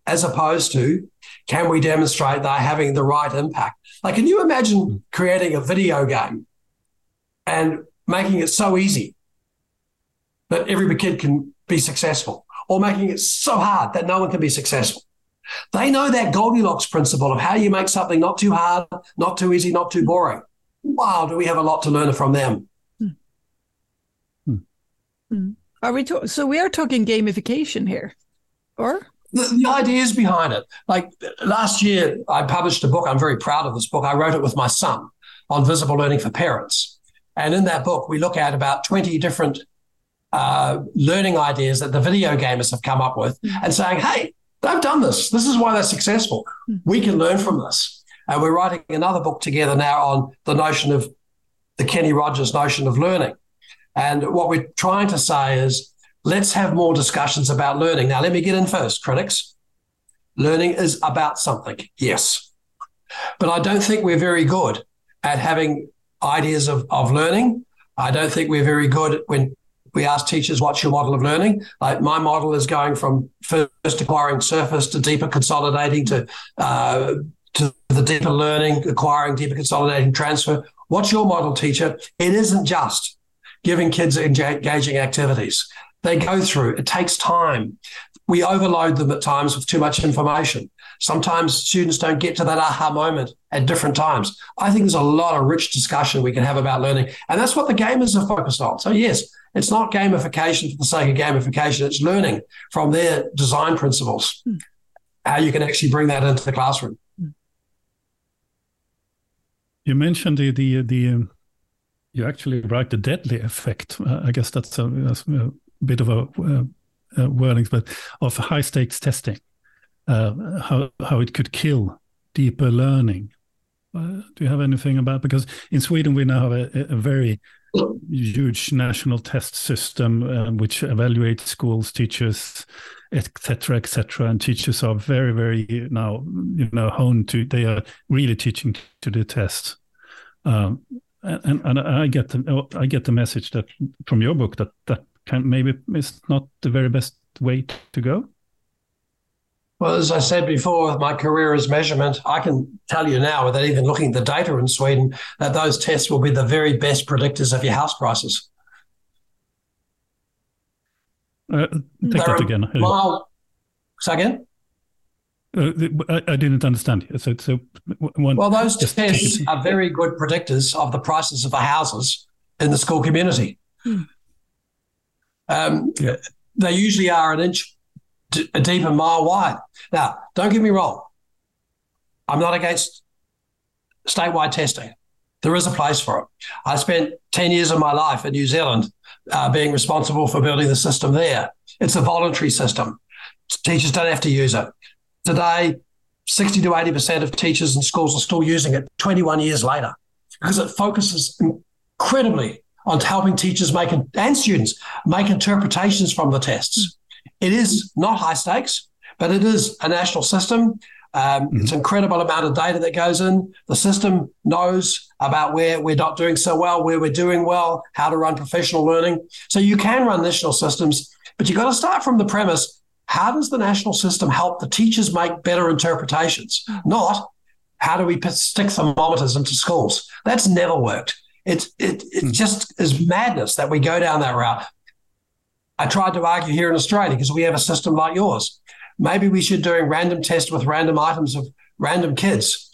as opposed to can we demonstrate they're having the right impact? Like, can you imagine creating a video game and making it so easy that every kid can be successful, or making it so hard that no one can be successful? They know that Goldilocks principle of how you make something not too hard, not too easy, not too boring. Wow, do we have a lot to learn from them? Hmm. Hmm. Are we to- so we are talking gamification here, or the, the ideas behind it? Like last year, I published a book. I'm very proud of this book. I wrote it with my son on visible learning for parents, and in that book, we look at about 20 different uh, learning ideas that the video gamers have come up with, mm-hmm. and saying, "Hey, They've done this. This is why they're successful. We can learn from this. And we're writing another book together now on the notion of the Kenny Rogers notion of learning. And what we're trying to say is let's have more discussions about learning. Now, let me get in first, critics. Learning is about something, yes. But I don't think we're very good at having ideas of, of learning. I don't think we're very good when we ask teachers, what's your model of learning? Like my model is going from first acquiring surface to deeper consolidating to uh, to the deeper learning, acquiring deeper consolidating transfer. What's your model, teacher? It isn't just giving kids engaging activities. They go through, it takes time. We overload them at times with too much information. Sometimes students don't get to that aha moment at different times. I think there's a lot of rich discussion we can have about learning. And that's what the gamers are focused on. So, yes, it's not gamification for the sake of gamification. It's learning from their design principles, mm. how you can actually bring that into the classroom. You mentioned the the the you actually write the deadly effect. Uh, I guess that's a, a, bit of a uh, uh, wording, but of high stakes testing, uh, how how it could kill deeper learning. Uh, do you have anything about because in Sweden we now have a, a very huge national test system um, which evaluates schools, teachers, etc., etc. And teachers are very, very now, you know, honed to. They are really teaching to the test. Um, and, and I get the I get the message that from your book that that can maybe is not the very best way to go. Well, as I said before, my career is measurement. I can tell you now, without even looking at the data in Sweden, that those tests will be the very best predictors of your house prices. Uh, take They're that again. Mile, say again. Uh, I, I, didn't understand. So, so one, well, those tests are very good predictors of the prices of the houses in the school community. Hmm. Um, yeah. They usually are an inch a deep and mile wide. Now, don't get me wrong. I'm not against statewide testing. There is a place for it. I spent 10 years of my life in New Zealand uh, being responsible for building the system there. It's a voluntary system. Teachers don't have to use it. Today, 60 to 80% of teachers and schools are still using it 21 years later because it focuses incredibly on helping teachers make and students make interpretations from the tests. It is not high stakes, but it is a national system. Um, mm-hmm. It's an incredible amount of data that goes in. The system knows about where we're not doing so well, where we're doing well, how to run professional learning. So you can run national systems, but you've got to start from the premise how does the national system help the teachers make better interpretations? Not how do we stick thermometers into schools? That's never worked. It, it, it mm. just is madness that we go down that route. I tried to argue here in Australia because we have a system like yours. Maybe we should doing random tests with random items of random kids.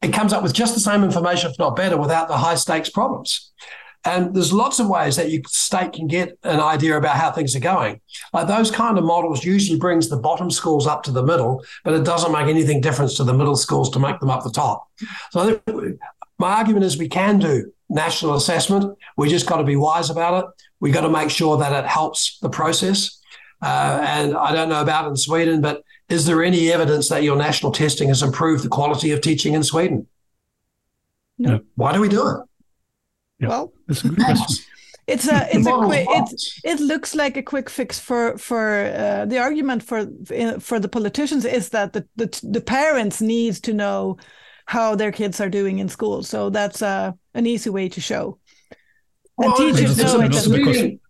It comes up with just the same information, if not better, without the high stakes problems. And there's lots of ways that you state can get an idea about how things are going. Like those kind of models usually brings the bottom schools up to the middle, but it doesn't make anything difference to the middle schools to make them up the top. So I think my argument is we can do national assessment. We just got to be wise about it. We got to make sure that it helps the process. Uh, and I don't know about in Sweden, but is there any evidence that your national testing has improved the quality of teaching in Sweden? No. Why do we do it? Yeah. Well, That's a good question. it's a it's a quick it, it looks like a quick fix for for uh, the argument for for the politicians is that the, the the parents needs to know how their kids are doing in school so that's uh, an easy way to show and Well, teachers it's- know it it's as also misleading.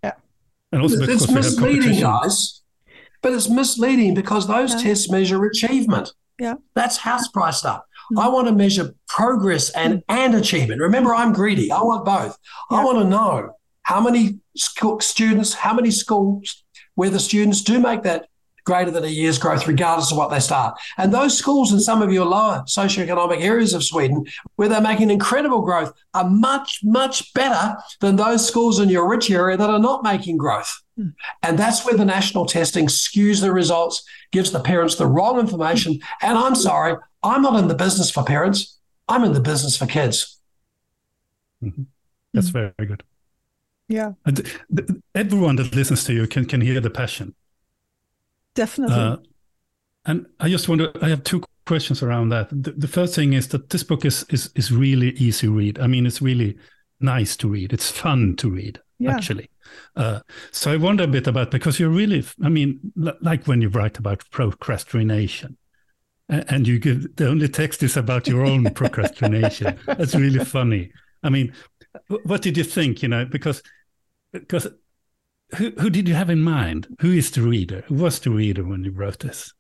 And also because It's misleading, guys. But it's misleading because those Yeah. tests measure achievement. Yeah. That's house price stuff. Mm. I want to measure progress and, and achievement. Remember, I'm greedy. I want both. Yeah. I want to know how many school students, how many schools where the students do make that greater than a year's growth, regardless of what they start. And those schools in some of your lower socioeconomic areas of Sweden, where they're making incredible growth, are much, much better than those schools in your rich area that are not making growth. And that's where the national testing skews the results, gives the parents the wrong information. And I'm sorry, I'm not in the business for parents. I'm in the business for kids. That's very good. yeah And th- th- everyone that listens to you can, can hear the passion. definitely Uh, and I just wonder, I have two questions around that. The, the first thing is that this book is, is is really easy read. I mean, it's really nice to read. It's fun to read, Yeah. actually. Uh, so I wonder a bit about because you're really, I mean, l- like when you write about procrastination, a- and you give the only text is about your own procrastination. That's really funny. I mean, what did you think? You know, because because who who did you have in mind? Who is the reader? Who was the reader when you wrote this?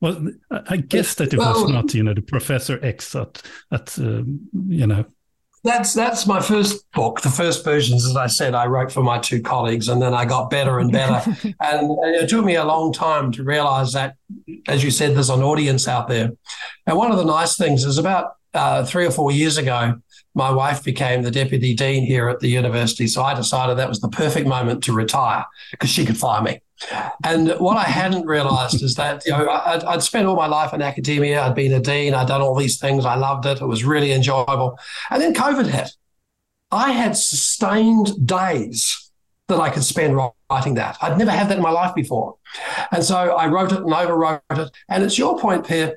Well, I guess that it was not, you know, the Professor X at at um, you know. That's that's my first book. The first versions, as I said, I wrote for my two colleagues, and then I got better and better. and it took me a long time to realize that, as you said, there's an audience out there. And one of the nice things is about uh, three or four years ago, my wife became the deputy dean here at the university. So I decided that was the perfect moment to retire because she could fire me. And what I hadn't realized is that you know I'd, I'd spent all my life in academia. I'd been a dean. I'd done all these things. I loved it. It was really enjoyable. And then COVID hit. I had sustained days that I could spend writing that. I'd never had that in my life before. And so I wrote it and overwrote it. And it's your point, Per.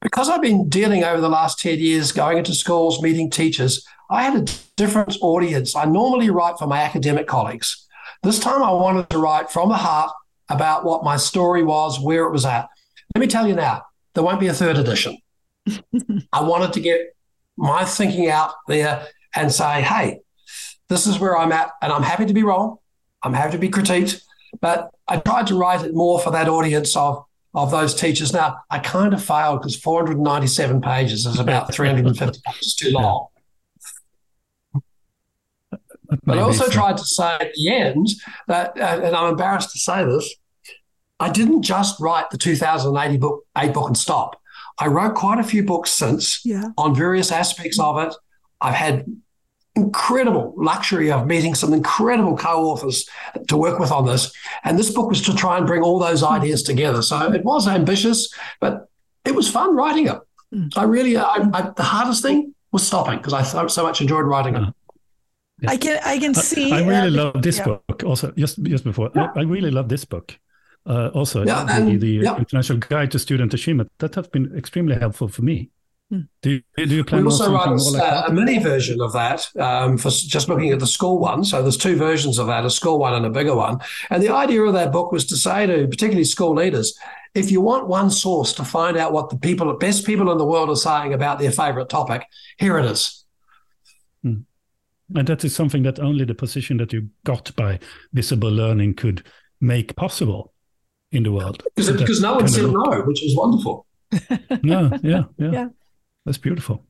Because I've been dealing over the last 10 years, going into schools, meeting teachers, I had a different audience. I normally write for my academic colleagues. This time I wanted to write from the heart about what my story was, where it was at. Let me tell you now, there won't be a third edition. I wanted to get my thinking out there and say, hey, this is where I'm at, and I'm happy to be wrong. I'm happy to be critiqued, but I tried to write it more for that audience of of those teachers. Now, I kind of failed because 497 pages is about 350 pages too long. But I also so. tried to say at the end that, uh, and I'm embarrassed to say this, I didn't just write the 2080 book, eight book and stop. I wrote quite a few books since yeah on various aspects of it. I've had incredible luxury of meeting some incredible co-authors to work with on this. And this book was to try and bring all those ideas together. So it was ambitious, but it was fun writing it. Mm. I really, I, I, the hardest thing was stopping because I so, so much enjoyed writing it. Uh, i can i can see I really uh, love this yeah. book. Also, just just before, Yeah. I, I really love this book. Uh, also, Yeah, the, and- the yeah. International Guide to Student Achievement that has been extremely helpful for me. Hmm. Do you, do you We plan on also something wrote like a, a mini version of that um, for just looking at the school one. So there's two versions of that, a school one and a bigger one. And the idea of that book was to say to particularly school leaders, if you want one source to find out what the people, best people in the world are saying about their favorite topic, here it is. And that is something that only the position that you got by visible learning could make possible in the world. Because, So because no one said no, which was wonderful. No, yeah, yeah, Yeah. That's beautiful.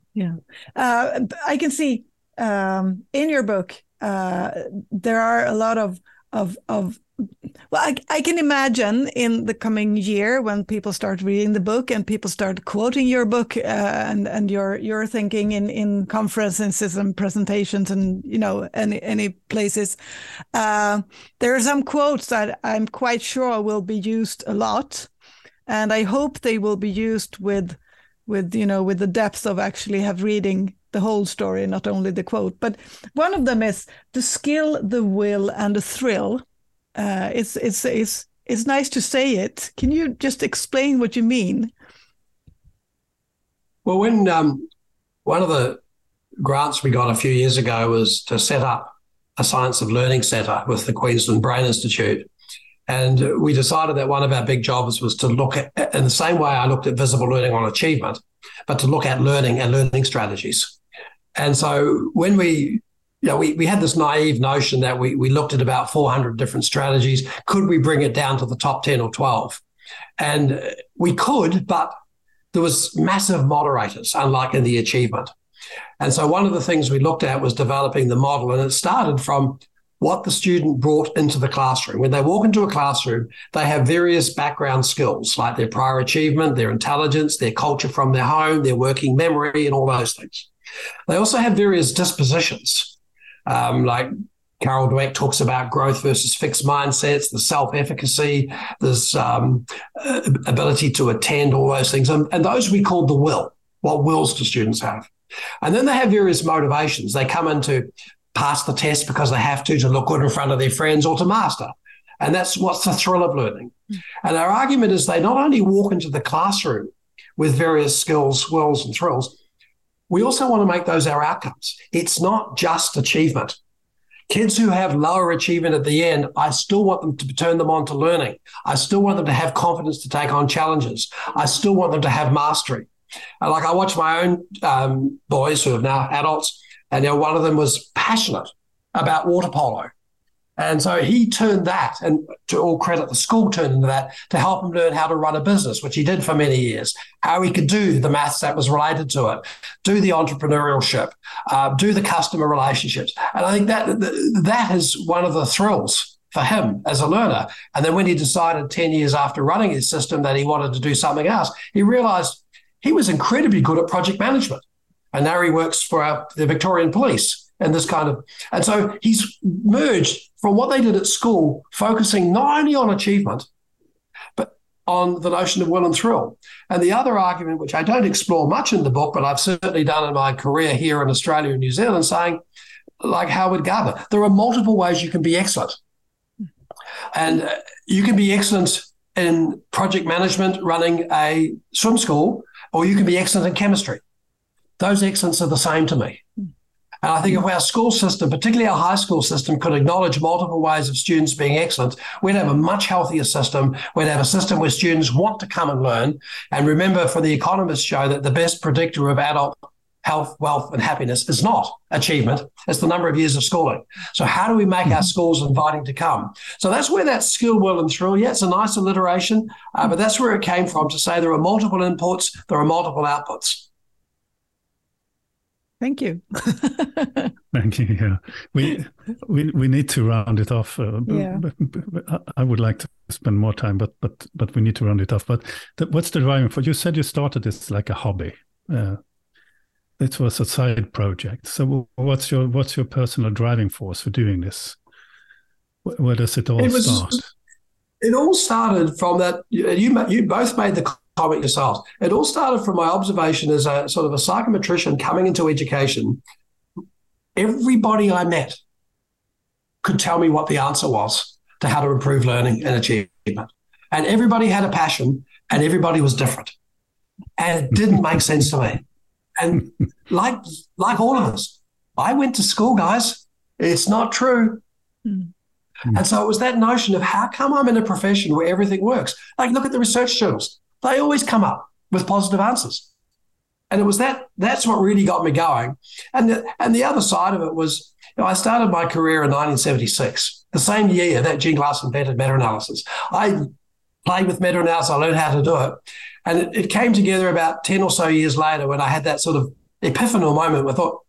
uh, I can see um, in your book uh, there are a lot of of of well I, I can imagine in the coming year when people start reading the book and people start quoting your book uh, and and your your thinking in in conferences and presentations and you know any any places uh, there are some quotes that i'm quite sure will be used a lot. And i hope they will be used with with you know with the depth of actually have reading the whole story not only the quote but one of them is the skill the will and the thrill. Uh, it's it's it's it's nice to say it. Can you just explain what you mean? Well when um, one of the grants we got a few years ago was to set up a science of learning centre with the queensland brain institute. And we decided that one of our big jobs was to look at, in the same way I looked at visible learning on achievement, but to look at learning and learning strategies. And so when we, you know, we, we had this naive notion that we, we looked at about 400 different strategies. Could we bring it down to the top 10 or 12? And uh, we could, but there was massive moderators, unlike in the achievement. And so one of the things we looked at was developing the model, and it started from what the student brought into the classroom. When they walk into a classroom, they have various background skills like their prior achievement, their intelligence, their culture from their home, their working memory, and all those things. They also have various dispositions, um, like Carol Dweck talks about growth versus fixed mindsets, the self efficacy, this um, ability to attend, all those things. And, and those we call the will. What wills do students have? And then they have various motivations. They come in to pass the test because they have to to look good in front of their friends or to master. And that's what's the thrill of learning. Mm. And our argument is they not only walk into the classroom with various skills, wills, and thrills, we also want to make those our outcomes. It's not just achievement. Kids who have lower achievement at the end, I still want them to turn them on to learning. I still want them to have confidence to take on challenges. I still want them to have mastery. Like I watch my own um, boys who are now adults, and you know, one of them was passionate about water polo. And so he turned that, and to all credit, the school turned into that to help him learn how to run a business, which he did for many years, how he could do the maths that was related to it, do the entrepreneurship, uh, do the customer relationships. And I think that that is one of the thrills for him as a learner. And then when he decided 10 years after running his system that he wanted to do something else, he realized he was incredibly good at project management and now he works for uh, the Victorian Police and this kind of. And so he's merged from what they did at school, focusing not only on achievement, but on the notion of will and thrill. And the other argument, which I don't explore much in the book, but I've certainly done in my career here in Australia and New Zealand, saying, like Howard Gardner, there are multiple ways you can be excellent. And uh, you can be excellent in project management, running a swim school, or you can be excellent in chemistry those excellence are the same to me. And I think if our school system, particularly our high school system, could acknowledge multiple ways of students being excellent, we'd have a much healthier system. We'd have a system where students want to come and learn. And remember, for the economists show that the best predictor of adult health, wealth, and happiness is not achievement, it's the number of years of schooling. So, how do we make our schools inviting to come? So, that's where that skill, will, and thrill, yeah, it's a nice alliteration, uh, but that's where it came from to say there are multiple inputs, there are multiple outputs. Thank you. Thank you. Yeah, we we we need to round it off. Uh, yeah. I would like to spend more time, but but but we need to round it off. But the, what's the driving for? You said you started this like a hobby. Uh, it was a side project. So what's your what's your personal driving force for doing this? Where, where does it all it was, start? It all started from that. You you both made the comment yourselves. It all started from my observation as a sort of a psychometrician coming into education. Everybody I met could tell me what the answer was to how to improve learning and achievement. And everybody had a passion and everybody was different. And it didn't make sense to me. And like like all of us, I went to school, guys. It's not true. Mm. And so it was that notion of how come I'm in a profession where everything works? Like, look at the research journals they always come up with positive answers. And it was that that's what really got me going. And the, and the other side of it was you know, I started my career in 1976, the same year that Gene Glass invented meta-analysis. I played with meta-analysis, I learned how to do it. And it, it came together about 10 or so years later when I had that sort of epiphanal moment where I thought,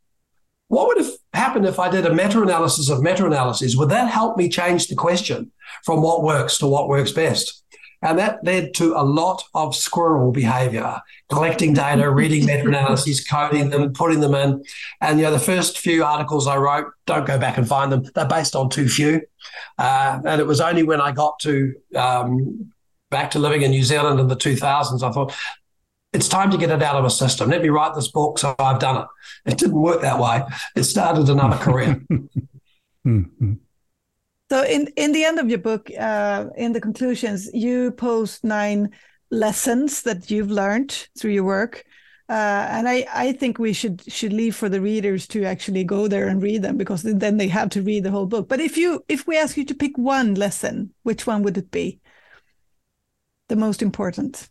what would have happened if I did a meta analysis of meta analyses? Would that help me change the question from what works to what works best? And that led to a lot of squirrel behavior, collecting data, reading meta analyses, coding them, putting them in. And, you know, the first few articles I wrote, don't go back and find them, they're based on too few. Uh, and it was only when I got to um, back to living in New Zealand in the 2000s, I thought, it's time to get it out of a system. Let me write this book. So I've done it. It didn't work that way. It started another career. So in, in the end of your book, uh, in the conclusions, you post nine lessons that you've learned through your work. Uh, and I, I think we should should leave for the readers to actually go there and read them because then they have to read the whole book. But if you if we ask you to pick one lesson, which one would it be? The most important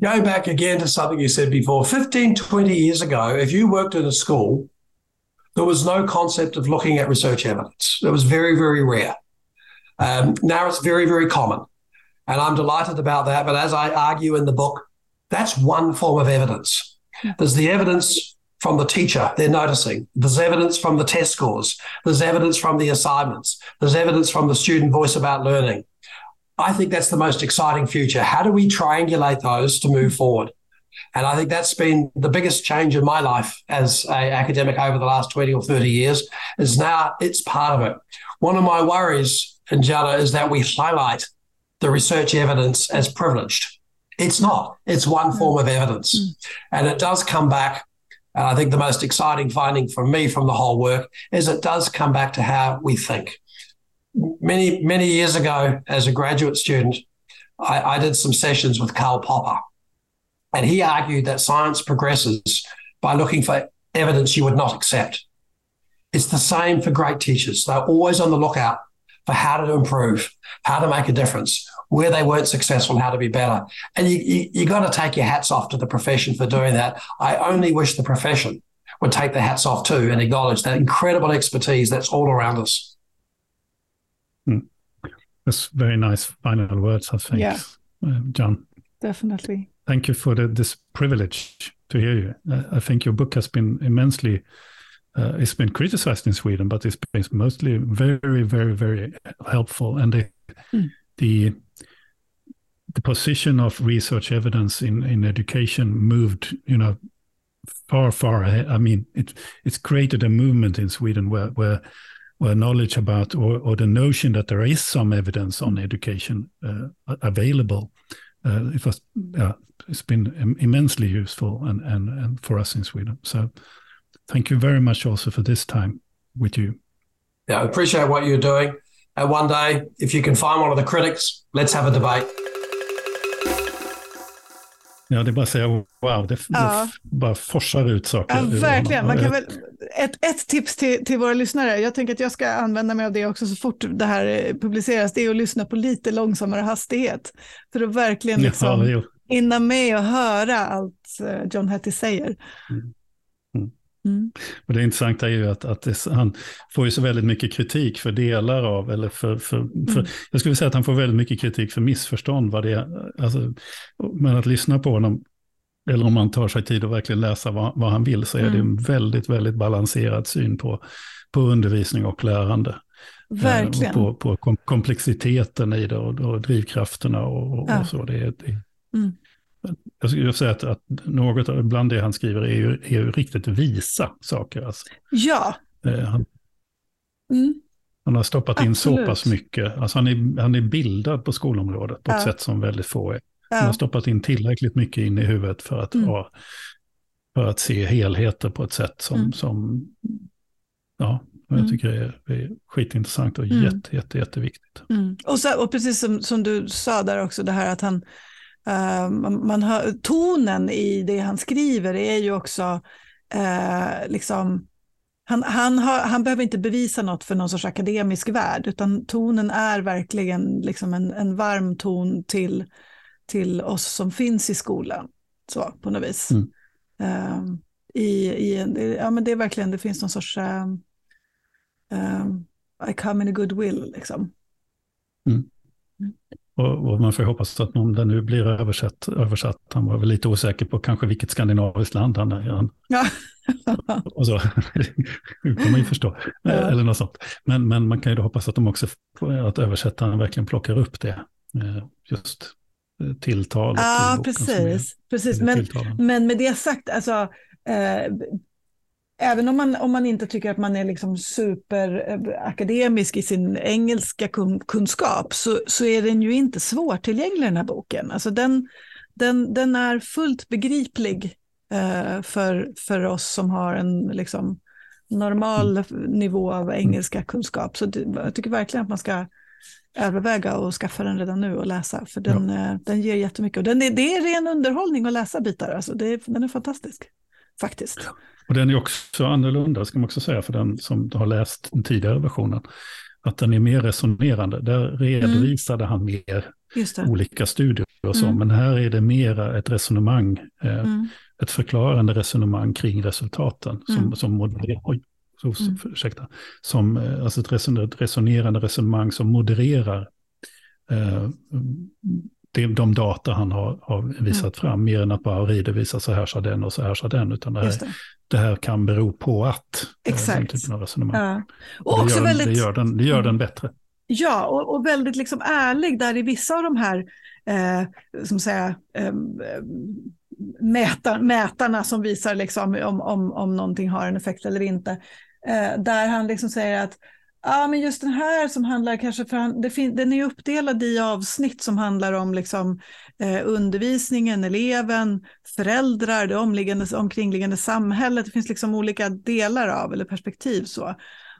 go back again to something you said before 15, 20 years ago, if you worked in a school, there was no concept of looking at research evidence. It was very, very rare. Um, now it's very, very common. And I'm delighted about that. But as I argue in the book, that's one form of evidence. There's the evidence from the teacher they're noticing. There's evidence from the test scores. There's evidence from the assignments. There's evidence from the student voice about learning. I think that's the most exciting future. How do we triangulate those to move forward? And I think that's been the biggest change in my life as an academic over the last 20 or 30 years is now it's part of it. One of my worries, Angela, is that we highlight the research evidence as privileged. It's not. It's one form of evidence. Mm. And it does come back. And I think the most exciting finding for me from the whole work is it does come back to how we think many many years ago as a graduate student, I, I did some sessions with Karl Popper, and he argued that science progresses by looking for evidence you would not accept. It's the same for great teachers; they're always on the lookout for how to improve, how to make a difference, where they weren't successful, how to be better. And you, you, you got to take your hats off to the profession for doing that. I only wish the profession would take their hats off too and acknowledge that incredible expertise that's all around us. Mm. That's very nice final words, I think, yeah. uh, John. Definitely. Thank you for the, this privilege to hear you. Uh, I think your book has been immensely, uh, it's been criticized in Sweden, but it's been mostly very, very, very helpful. And the, mm. the the position of research evidence in, in education moved, you know, far, far ahead. I mean, it it's created a movement in Sweden where where or knowledge about or, or the notion that there is some evidence on education uh, available uh, it was uh, it's been immensely useful and, and and for us in Sweden. So thank you very much also for this time with you. Yeah I appreciate what you're doing. And one day if you can find one of the critics let's have a debate Ja, det är bara att säga wow, det, ja. det bara forsar ut saker. Ja, verkligen. Man kan väl, ett, ett tips till, till våra lyssnare, jag tänker att jag ska använda mig av det också så fort det här eh, publiceras, det är att lyssna på lite långsammare hastighet. För att verkligen liksom ja, hinna med och höra allt eh, John Hattie säger. Mm. Mm. Och det intressanta är ju att, att det, han får ju så väldigt mycket kritik för delar av, eller för, för, för mm. jag skulle säga att han får väldigt mycket kritik för missförstånd. Vad det är, alltså, men att lyssna på honom, eller om man tar sig tid att verkligen läsa vad, vad han vill, så är mm. det en väldigt, väldigt balanserad syn på, på undervisning och lärande. Eh, verkligen. Och på, på komplexiteten i det och, och drivkrafterna och, och, ja. och så. Det, det, mm jag skulle säga att, att något bland det han skriver är ju, är ju riktigt visa saker. Alltså. Ja. Eh, han, mm. han, har stoppat in så pass mycket. Alltså han, är, han är bildad på skolområdet på ett sätt som väldigt få är. Ja. Han har stoppat in tillräckligt mycket in i huvudet för att, mm. ha, för att se helheter på ett sätt som, mm. som ja, jag mm. tycker det är, är skitintressant och mm. jätte, jätte, jätteviktigt. Mm. Och, så, och precis som, som du sa där också, det här att han Uh, man hör, tonen i det han skriver är ju också uh, liksom han, han, har, han behöver inte bevisa något för någon sorts akademisk värld, utan tonen är verkligen liksom en, en varm ton till, till oss som finns i skolan, så på något vis. Mm. Uh, i, i, ja, men det är verkligen, det finns någon sorts I come in a good will, liksom. Mm. Och, och, man får hoppas att om det nu blir översatt, översatt, han var väl lite osäker på kanske vilket skandinaviskt land han är. Ja. och så, kan man ju förstå, ja. eller något sånt. Men, men man kan ju då hoppas att de också, att översättaren verkligen plockar upp det, eh, just eh, tilltalet. Ja, precis. Precis. Men, men med det sagt, alltså, eh, även om man, om man inte tycker att man är liksom superakademisk i sin engelska kun, kunskap så, så är den ju inte svårtillgänglig den här boken. Alltså den, den, den är fullt begriplig eh, för, för oss som har en liksom, normal mm. nivå av engelska kunskap. Så det, jag tycker verkligen att man ska överväga och skaffa den redan nu och läsa. För den, ja. eh, den ger jättemycket. Och den är, det är ren underhållning att läsa bitar. Alltså det, den är fantastisk, faktiskt. Och den är också annorlunda, ska man också säga, för den som har läst den tidigare versionen. Att den är mer resonerande. Där redovisade mm. han mer olika studier och så, mm. men här är det mera ett resonemang, eh, mm. ett förklarande resonemang kring resultaten som, mm. som modererar. Oj, så, mm. ursäkta, som, eh, alltså ett resonerande resonemang som modererar eh, de data han har, har visat mm. fram, mer än att bara redovisa så här sa den och så här sa den, utan det här, det. det här kan bero på att. Eh, Exakt. Den typen av resonemang. Ja. Och, och det, gör, väldigt, det, gör den, det gör den mm. bättre. Ja, och, och, väldigt liksom ärlig där i vissa av de här eh, som säga, eh, mätar, mätarna som visar liksom om, om, om någonting har en effekt eller inte. Eh, där han liksom säger att Ja, men just den här som handlar kanske, för det fin- den är uppdelad i avsnitt som handlar om liksom, eh, undervisningen, eleven, föräldrar, det omliggande, omkringliggande samhället. Det finns liksom olika delar av eller perspektiv så.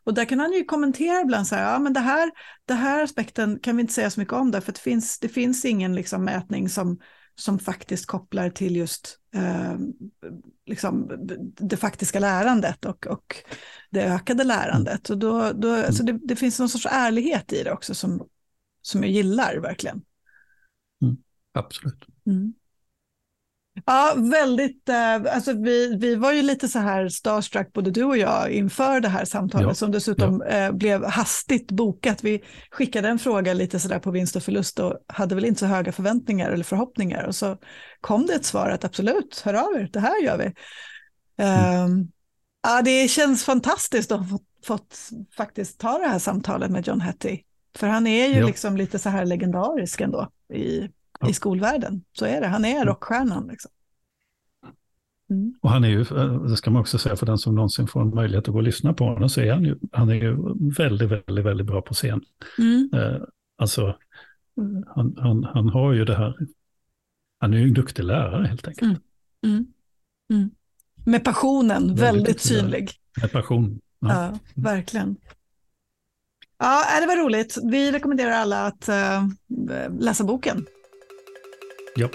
Och där kan han ju kommentera ibland så här, ja men det här, det här aspekten kan vi inte säga så mycket om för det finns, det finns ingen liksom mätning som, som faktiskt kopplar till just eh, liksom det faktiska lärandet och, och det ökade lärandet. Och då, då, alltså det, det, finns någon sorts ärlighet i det också som, som jag gillar verkligen. Mm, absolut. Mm. Ja, väldigt. Eh, alltså vi, vi var ju lite så här starstruck, både du och jag, inför det här samtalet ja, som dessutom ja. eh, blev hastigt bokat. Vi skickade en fråga lite så där på vinst och förlust och hade väl inte så höga förväntningar eller förhoppningar. Och så kom det ett svar att absolut, hör av er, det här gör vi. Mm. Eh, ja, det känns fantastiskt att ha fått, fått, faktiskt ta det här samtalet med John Hattie. För han är ju ja. liksom lite så här legendarisk ändå i i skolvärlden. Så är det, han är rockstjärnan. Liksom. Mm. Och han är ju, det ska man också säga för den som någonsin får en möjlighet att gå och lyssna på honom, så är han ju, han är ju väldigt, väldigt, väldigt bra på scen. Mm. Eh, alltså, han, han, han har ju det här, han är ju en duktig lärare helt enkelt. Mm. mm. mm. Med passionen, väldigt, väldigt synlig. Med passion. Ja. ja, verkligen. Ja, det var roligt. Vi rekommenderar alla att uh, läsa boken. Ja.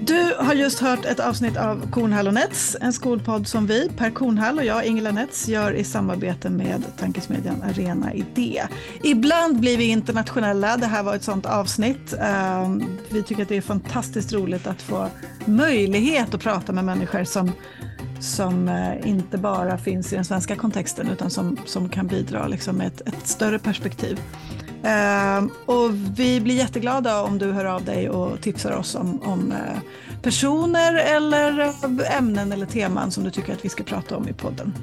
Du har just hört ett avsnitt av Kornhall och Nets, en skolpodd som vi, Per Kornhall och jag, Ingela Nets, gör i samarbete med tankesmedjan Arena Idé. Ibland blir vi internationella, det här var ett sådant avsnitt. Ehm, vi tycker att det är fantastiskt roligt att få möjlighet att prata med människor som, som eh, inte bara finns i den svenska kontexten utan som, som kan bidra liksom med ett, ett större perspektiv. Uh, och vi blir jätteglada om du hör av dig och tipsar oss om, om uh, personer eller ämnen eller teman som du tycker att vi ska prata om i podden.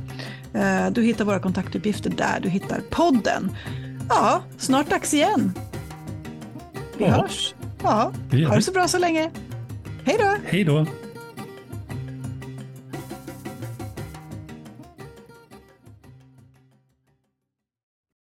Uh, du hittar våra kontaktuppgifter där du hittar podden. Ja, snart dags igen. Vi ja. hörs. Ja, ha det så bra så länge. Hej då! Hej då!